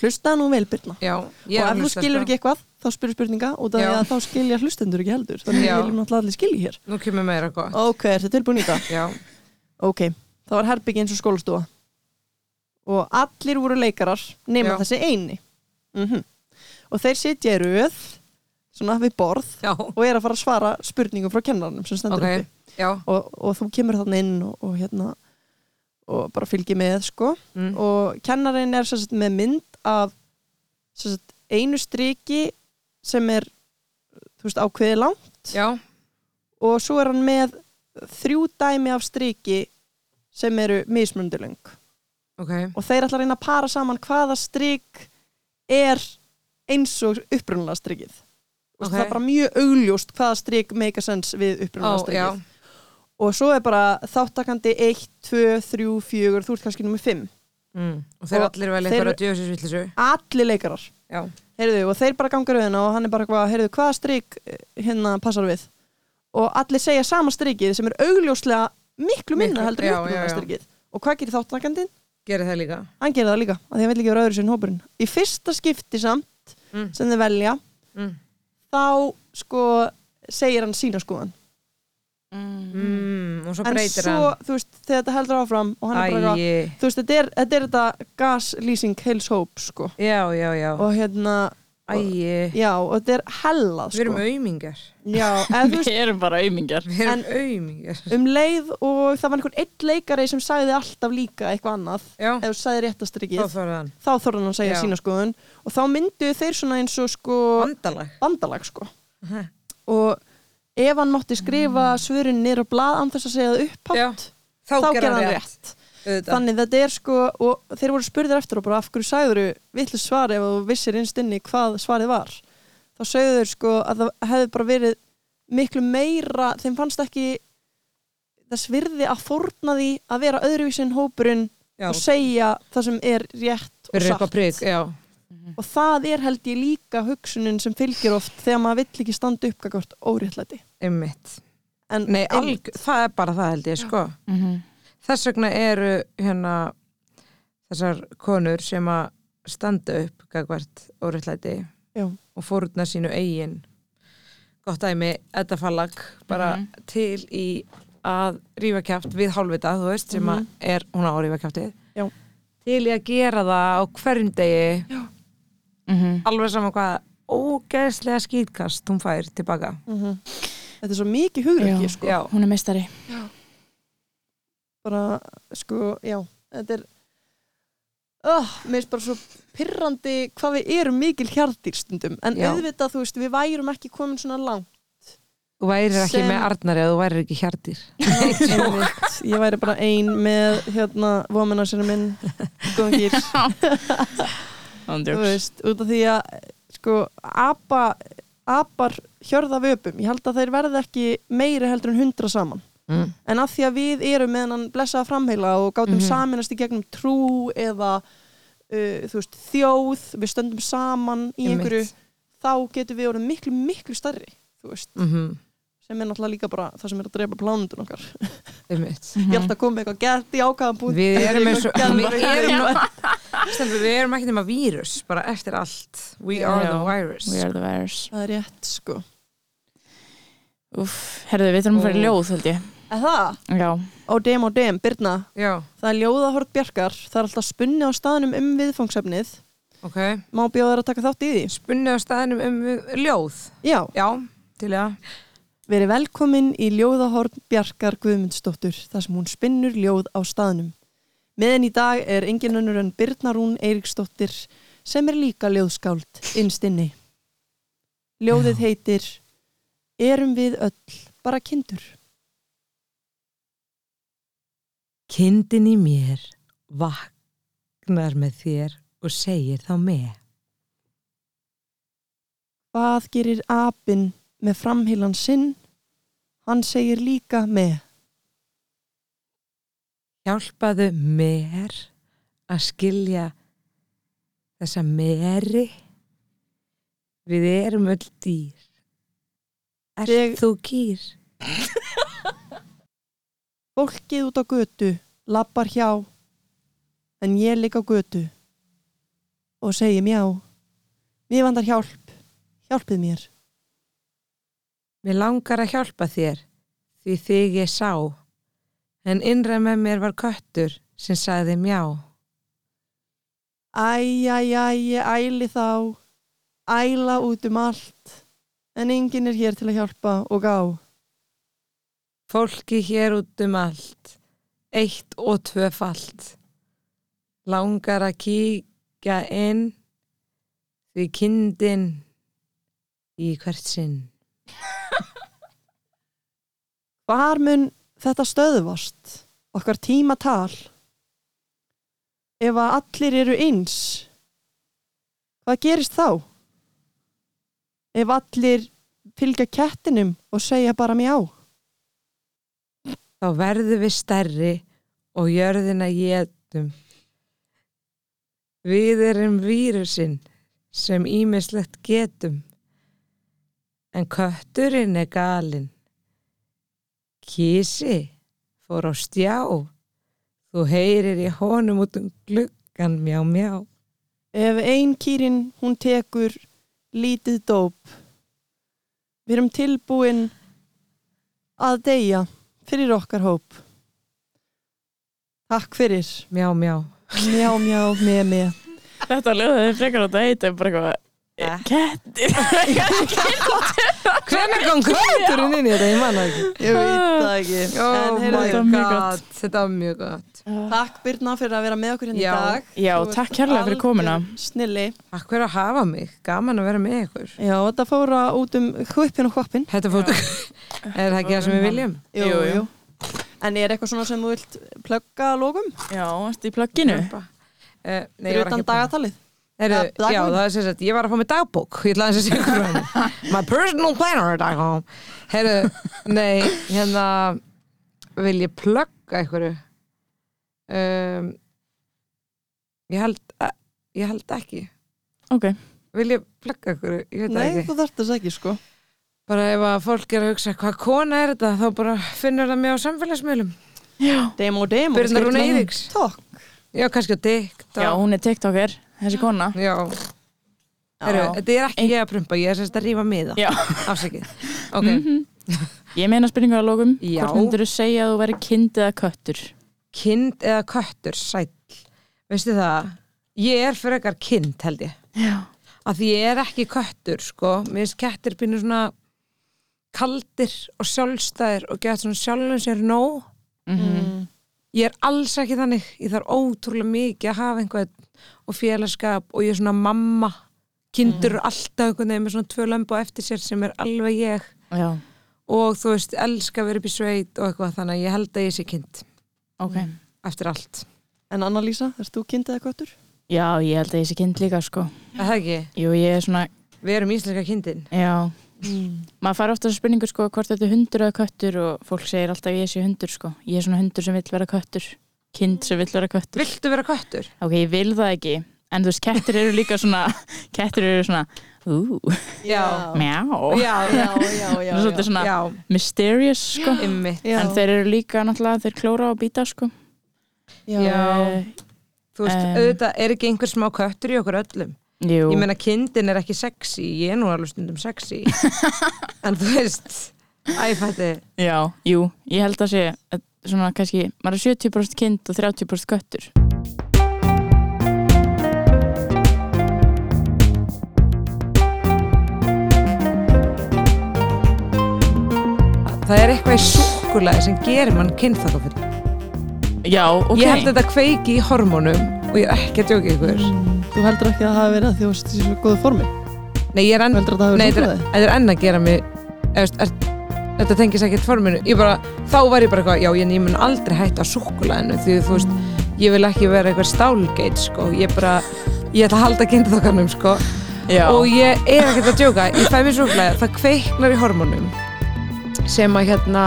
[SPEAKER 3] hlusta nú vel, Birna.
[SPEAKER 1] Já
[SPEAKER 3] og ef þú skilur ekki eitthvað, þá spyrir spurninga að þá skilja hlustendur ekki heldur. Þannig að við viljum náttúrulega allir skilja hér.
[SPEAKER 1] Nú kemur meira gott.
[SPEAKER 3] Ok, ertu tilbúin í það?
[SPEAKER 1] Já,
[SPEAKER 3] Ok, það var herbyggi eins og skólastofa. Og allir voru leikarar nema
[SPEAKER 1] Já.
[SPEAKER 3] þessi eini. Mm og þeir sitja í röð svona við borð
[SPEAKER 1] já,
[SPEAKER 3] og er að fara að svara spurningum frá kennarnum sem stendur
[SPEAKER 1] ok
[SPEAKER 3] uppi. og, og þú kemur þannig inn og, og hérna og bara fylgir með sko.
[SPEAKER 1] Mm.
[SPEAKER 3] og kennarinn er sagt, með mynd af sagt, einu striki sem er veist ákveði langt.
[SPEAKER 1] Já,
[SPEAKER 3] og svo er hann með þrjú dæmi af striki sem eru mismundulöng
[SPEAKER 1] ok.
[SPEAKER 3] Og þeir ætla að reyna að para saman hvaða strik er eins og upprunalega strikið. Og
[SPEAKER 1] Ok.
[SPEAKER 3] það er bara mjög augljóst hvaða strik make a sense við
[SPEAKER 1] já,
[SPEAKER 3] strikið. og svo er bara þáttakandi 1, 2, 3, 4 þú ert kannski nummið 5
[SPEAKER 1] mm. Og þeir
[SPEAKER 3] Og
[SPEAKER 1] allir vel eitthvað að djöfisvillisu
[SPEAKER 3] allir leikarar
[SPEAKER 1] Já,
[SPEAKER 3] heyrðu, og þeir bara ganga rauðina og hann er bara hvað, heyrðu, hvaða strik eh, hérna passar við og allir segja sama strikið sem er augljóslega miklu minna
[SPEAKER 1] Miklu-
[SPEAKER 3] heldur
[SPEAKER 1] já,
[SPEAKER 3] upprunalega
[SPEAKER 1] já.
[SPEAKER 3] strikið og hvað gerir þáttakandinn?
[SPEAKER 1] gerir það líka
[SPEAKER 3] Hann gerir það líka, að því hann vil ekki vera öðru sinn hópurinn í fyrsta skipti samt
[SPEAKER 1] mm.
[SPEAKER 3] sem þið velja
[SPEAKER 1] Mm.
[SPEAKER 3] þá sko segir hann sína skoðan
[SPEAKER 1] Mm. Og svo
[SPEAKER 3] en
[SPEAKER 1] breytir
[SPEAKER 3] svo,
[SPEAKER 1] hann.
[SPEAKER 3] þú veist, þegar þetta heldur áfram og hann er bara,
[SPEAKER 1] Æi,
[SPEAKER 3] eitthvað- þú veist, þetta er þetta, er þetta gaslýsing heils hóp sko.
[SPEAKER 1] Já, já, já.
[SPEAKER 3] Og hérna,
[SPEAKER 1] Æi,
[SPEAKER 3] já, og þetta er
[SPEAKER 1] erum
[SPEAKER 3] sko.
[SPEAKER 1] aumingar
[SPEAKER 3] já, *laughs* eða þú veist,
[SPEAKER 2] Við erum bara auðmingjar
[SPEAKER 1] Við erum
[SPEAKER 3] En-
[SPEAKER 1] aumingar
[SPEAKER 3] um leið og það var einhvern einn leikari sem sagði alltaf líka eitthvað annað
[SPEAKER 1] Já,
[SPEAKER 3] ef þú sagði réttastrikið,
[SPEAKER 1] þá þarf hann.
[SPEAKER 3] þá þorði hann að segja
[SPEAKER 1] Já.
[SPEAKER 3] sína skoðun. Og þá myndu þeir svona eins og sko
[SPEAKER 1] Vandalag.
[SPEAKER 3] Bandalag sko.
[SPEAKER 1] Mhm.
[SPEAKER 3] og ef hann mátti skrifa svörin niður á blað án þess að segja það upphátt
[SPEAKER 1] þá,
[SPEAKER 3] þá
[SPEAKER 1] gerði hann rétt Auðvitað.
[SPEAKER 3] þannig þetta er sko og þeir voru spurðir eftir og bara af hverju sagður vitlu svari ef þú vissir innst inni hvað svarið var? Þá sögðu þeir sko að það hefði bara verið miklu meira þeim fannst ekki þess virði að fórna því að vera öðruvísin hópurinn
[SPEAKER 1] Já,
[SPEAKER 3] og segja það sem er rétt og
[SPEAKER 1] fyrir
[SPEAKER 3] satt.
[SPEAKER 1] eitthvað já
[SPEAKER 3] og það er held ég líka hugsunin sem fylgir oft þegar maður vill ekki standa upp
[SPEAKER 1] Einmitt.
[SPEAKER 3] en
[SPEAKER 1] Nei, alg, það er bara það held ég, sko
[SPEAKER 2] Mhm.
[SPEAKER 1] Þess vegna eru hérna þessar konur sem að standa upp óréttlæti
[SPEAKER 3] Já.
[SPEAKER 1] og fórutna sínu eigin gott dæmi, Edda Fallag bara
[SPEAKER 2] Mhm.
[SPEAKER 1] til í að rífa kjátt við hálfvita, þú veist, sem
[SPEAKER 3] Mhm.
[SPEAKER 1] að er hún á að rífa kjáttið
[SPEAKER 3] Já.
[SPEAKER 1] til í að gera það á hverjum degi
[SPEAKER 2] Mhm.
[SPEAKER 1] alveg saman hvað ógeðslega skýtkast hún fær tilbaka
[SPEAKER 3] Mhm. þetta er svo mikið hugreiki
[SPEAKER 2] Já.
[SPEAKER 3] sko.
[SPEAKER 1] Já,
[SPEAKER 2] Hún er meistari
[SPEAKER 3] bara sko, já þetta er oh, mér finnst bara svo pirrandi hvað við erum mikil hjartir stundum en
[SPEAKER 1] Já.
[SPEAKER 3] auðvitað þú veist, við værum ekki komin svona langt
[SPEAKER 1] þú værir ekki
[SPEAKER 3] Sem-
[SPEAKER 1] með Arnari og þú værir ekki hjartir *laughs*
[SPEAKER 3] Einmitt. ég væri bara ein með hérna vominnarsinu minn góðan gýr *laughs* *laughs* þú veist, út af því að sko, apa apar hjörða vöpum, ég held að þeir verði ekki meiri heldur en hundra saman.
[SPEAKER 1] Mm.
[SPEAKER 3] en af því að við erum með hann blessaða framheila og gátum
[SPEAKER 1] Mhm.
[SPEAKER 3] saminast í gegnum trú eða uh, veist, þjóð, við stöndum saman í einhverju, þá getum við orðið miklu, miklu veist.
[SPEAKER 1] Mm
[SPEAKER 3] sem er náttúrulega líka bara það sem er að drepa plánundun okkar. Ég held að koma eitthvað gett í ákvæðan
[SPEAKER 1] Við erum eins og við erum, Stelpur, við erum ekki nema vírus bara eftir allt. We are
[SPEAKER 2] Já.
[SPEAKER 1] the virus.
[SPEAKER 2] We are the virus.
[SPEAKER 3] Það er rétt sko.
[SPEAKER 2] Úff, herðu, við þurfum að fara í ljóð, held ég.
[SPEAKER 3] Er það?
[SPEAKER 2] Já,
[SPEAKER 3] Ó dem, ó dem, Birna.
[SPEAKER 1] Já,
[SPEAKER 3] Það er ljóðahort bjarkar. Það er alltaf spunni á staðnum um viðfangsefnið.
[SPEAKER 1] Ok.
[SPEAKER 3] Má bjóða þær að taka þátt í því?
[SPEAKER 1] Spunni á staðinum um ljóð?
[SPEAKER 3] Já,
[SPEAKER 1] Já, til að
[SPEAKER 3] verið velkomin í ljóðahort bjarkar Guðmundsdóttur þar sem hún spinnur ljóð á staðnum. Meðan í dag er engin önnur en Birna Rún Eiríksdóttir sem er líka ljóðskáld innstinni. Ljóðið heitir Erum við öll bara kindur?
[SPEAKER 1] Kindin í mér vaknar með þér og segir þá með
[SPEAKER 3] Hvað gerir apinn með framheilan sinn? Hann segir líka með.
[SPEAKER 1] Hjálpaðu mér að skilja þessa meri Við erum öll dýr Ert
[SPEAKER 3] Ég-
[SPEAKER 1] þú kýr? *laughs*
[SPEAKER 3] Fólkið út á götu, lappar hjá, en ég ligg á götu og segi mjá. Mér vandar hjálp, hjálpið mér.
[SPEAKER 1] Mér langar að hjálpa þér því þig ég sá en innra með mér var köttur sem sagði mjá.
[SPEAKER 3] Æ, æ, æ, ég æli þá, æla út um allt, en enginn er hér til að hjálpa og gá.
[SPEAKER 1] Fólki hér út um allt, eitt og tvöfalt. Langar að kíkja inn því kindin í hvert sinn. *laughs*
[SPEAKER 3] Hvar mun þetta stöðvast, okkar tímatal? Ef að allir eru eins, hvað gerist þá? Ef allir fylgja kettinum og segja bara mjá?
[SPEAKER 1] Þá verðum við stærri og jörðina getum. Við erum vírusinn sem ímislegt getum. En kötturinn er galinn. Kísi fór á stjá. Þú heyrir í honum út um gluggan mjá mjá.
[SPEAKER 3] Ef ein kýrin hún tekur lítið dóp, við erum tilbúin að deyja fyrir okkar hóp. Takk fyrir.
[SPEAKER 1] Mjá mjá.
[SPEAKER 3] Mjá, mjá, með, með.
[SPEAKER 2] Þetta er frekar á þetta heita bara eitthvað
[SPEAKER 1] Eh.
[SPEAKER 2] Kettir *laughs*
[SPEAKER 1] Hvernig kom kötturinn inn í þetta? Ég manna ekki.
[SPEAKER 3] Ég veit það ekki.
[SPEAKER 1] Oh
[SPEAKER 3] en
[SPEAKER 1] my
[SPEAKER 3] heyrðu,
[SPEAKER 2] mjög
[SPEAKER 1] god. Þetta var mjög gott.
[SPEAKER 3] takk Birna fyrir að vera með okkur hérna
[SPEAKER 1] Já.
[SPEAKER 3] í dag.
[SPEAKER 2] Já,
[SPEAKER 3] Þú ert
[SPEAKER 2] takk kærlega fyrir komuna.
[SPEAKER 3] algjör Snilli.
[SPEAKER 1] Takk fyrir að hafa mig. Gaman að vera með ykkur.
[SPEAKER 3] Já, þetta fóra út um hvipin og hvappin.
[SPEAKER 1] Þetta fóttu. *laughs* Er það ekki það sem við viljum?
[SPEAKER 3] Jú,
[SPEAKER 2] Jú, jú.
[SPEAKER 3] En er eitthvað svona sem þú vilt plugga að lókum?
[SPEAKER 2] Já, ertu í plugginu?
[SPEAKER 1] Uh, nei,
[SPEAKER 3] Fyrir
[SPEAKER 1] ég var
[SPEAKER 3] utan
[SPEAKER 1] ekki að
[SPEAKER 3] dagatalið?
[SPEAKER 1] Heru, já, það er sem sagt, ég var að fá mig dagbók. Ég ætlaði að segja frá henni *laughs* My personal planner dagbók Heru, nei, hérna vil ég plugga einhverju? Um, ég held að, ég held ekki.
[SPEAKER 2] Ok,
[SPEAKER 1] vil ég plugga einhverju, ég veit það
[SPEAKER 3] Nei,
[SPEAKER 1] ekki.
[SPEAKER 3] þú þarft þess ekki sko.
[SPEAKER 1] Bara ef að fólk er að hugsa hvað kona er þetta? Þá bara finnur það mig á samfélagsmiðlum.
[SPEAKER 2] Já,
[SPEAKER 3] Demo, demo
[SPEAKER 1] Birna Rún
[SPEAKER 3] skiptir-
[SPEAKER 1] Eiríks.
[SPEAKER 3] Tók
[SPEAKER 1] já, kannski á TikTok.
[SPEAKER 2] Já hún er tiktoker, þessi kona?
[SPEAKER 1] Já. Heru, þetta er ekki ég að prumpa, ég er sérst að rífa miða.
[SPEAKER 2] Já,
[SPEAKER 1] afsakið. *laughs* Ok,
[SPEAKER 2] Mhm. Ég meina spurningu að lókum. Hvort myndir þú segja að þú væri kind eða köttur?
[SPEAKER 1] kind eða köttur sæll, veistu það? Ég er frekar kind held ég.
[SPEAKER 2] Já.
[SPEAKER 1] Að því ég er ekki köttur sko, mér finnst kettir býnur svona kaldir og sjálfstæðir og geta svona sjálfum sér nóg.
[SPEAKER 2] Mm
[SPEAKER 1] ég er alls ekki þannig. Ég þarf ótrúlega mikið að hafa einhvern og félagskap og ég er svona mamma. Kindur eru alltaf einhvern veginn með svona tvö lömbu eftir sér sem er alveg ég.
[SPEAKER 2] Já,
[SPEAKER 1] og þú veist, elska að vera upp í sveit og eitthvað þannig að ég held að ég sé kind.
[SPEAKER 2] Ok.
[SPEAKER 1] Eftir allt.
[SPEAKER 3] En Anna-Lísa, erst þú kind eða köttur?
[SPEAKER 2] Já, ég held að ég sé kind líka sko.
[SPEAKER 1] Er það ekki,
[SPEAKER 2] Jú, ég er svona,
[SPEAKER 1] við erum íslenska kindin.
[SPEAKER 2] Já
[SPEAKER 3] Mm.
[SPEAKER 2] Maður fær ofta þessu spurningu sko hvort þetta er hundur eða köttur og fólk segir alltaf ég sé hundur sko Ég er svona hundur sem vill vera köttur Kind sem vill vera köttur
[SPEAKER 1] Viltu vera köttur?
[SPEAKER 2] Ok, ég vil það ekki En þú veist, kettir eru líka svona *laughs* Kettir eru svona Ú,
[SPEAKER 1] Já.
[SPEAKER 2] mjá
[SPEAKER 1] Já,
[SPEAKER 3] já, *laughs*
[SPEAKER 2] svona
[SPEAKER 1] já,
[SPEAKER 2] mysterious sko. En þeir eru líka náttúrulega, þeir klóra og býta sko
[SPEAKER 3] já.
[SPEAKER 1] Já. Þú veist,
[SPEAKER 2] Em.
[SPEAKER 1] auðvitað er ekki einhver smá köttur í okkur öllum
[SPEAKER 2] Jú,
[SPEAKER 1] Ég meina, kindin er ekki sexy. Ég er nú alveg stundum sexy. *laughs* En þú veist Æfætti.
[SPEAKER 2] Já, jú. Ég held að sé, að svona kannski maður er 70% kind og 30% köttur.
[SPEAKER 1] Það er eitthvað í súkulæði sem gerir mann kynþakkafull
[SPEAKER 2] Já, ok.
[SPEAKER 1] Ég held að þetta kveiki í hormónum og ég er ekki að djóka ykkur.
[SPEAKER 3] Þú heldur ekki að það hafi verið að því þú veist í svona góðu formi?
[SPEAKER 1] Nei, ég er enn
[SPEAKER 3] að það
[SPEAKER 1] Nei, er, er enn að gera mig eða, er, Þetta tengis ekki forminu. Ég bara, Þá var ég bara eitthvað, já, ég, ég mun aldrei hætta á súkulæðinu því þú veist, ég vil ekki vera eitthvað stálgeit, sko. Ég bara, ég ætla að halda kynþakkanum, sko.
[SPEAKER 2] Já,
[SPEAKER 1] og ég er ekkert að djóka. Ég fæ mér súkulæði, það kveiknar í hormónum sem að hérna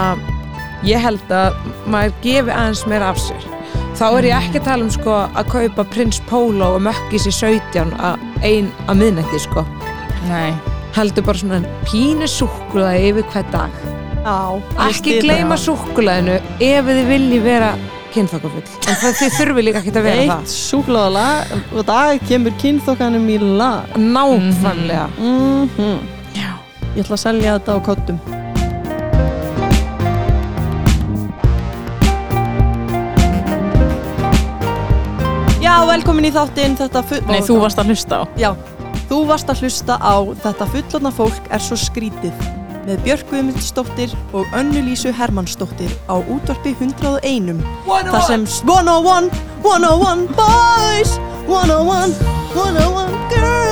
[SPEAKER 1] ég held að maður gefi aðeins meira af sér þá er ég ekki að tala um sko að kaupa Prins Pólo og mökkis í 17 að ein að miðnætti sko.
[SPEAKER 2] Nei.
[SPEAKER 1] Heldur bara svona pínu súkulæði yfir hver dag.
[SPEAKER 3] Já,
[SPEAKER 1] ekki gleyma
[SPEAKER 3] það.
[SPEAKER 1] súkulæðinu ef þið vilji vera kynþokkafull. En það þið þurfi líka ekki að vera
[SPEAKER 3] Eitt súklaðalag og dag kemur kynþokkanum í lag.
[SPEAKER 1] Það nákvæmlega.
[SPEAKER 3] Mm
[SPEAKER 2] Já,
[SPEAKER 3] Ég ætla að selja þetta á kottum Já, velkomin í þáttinn þetta full...
[SPEAKER 2] nei, þú varst að hlusta á.
[SPEAKER 3] Já, þú varst að hlusta á Þetta fullotna fólk er svo skrítið með Björk Guðmundsdóttir og Önnu Lísu Hermannsdóttir á útvarpi 101 þar sem 101, 101 boys. 101, 101 girls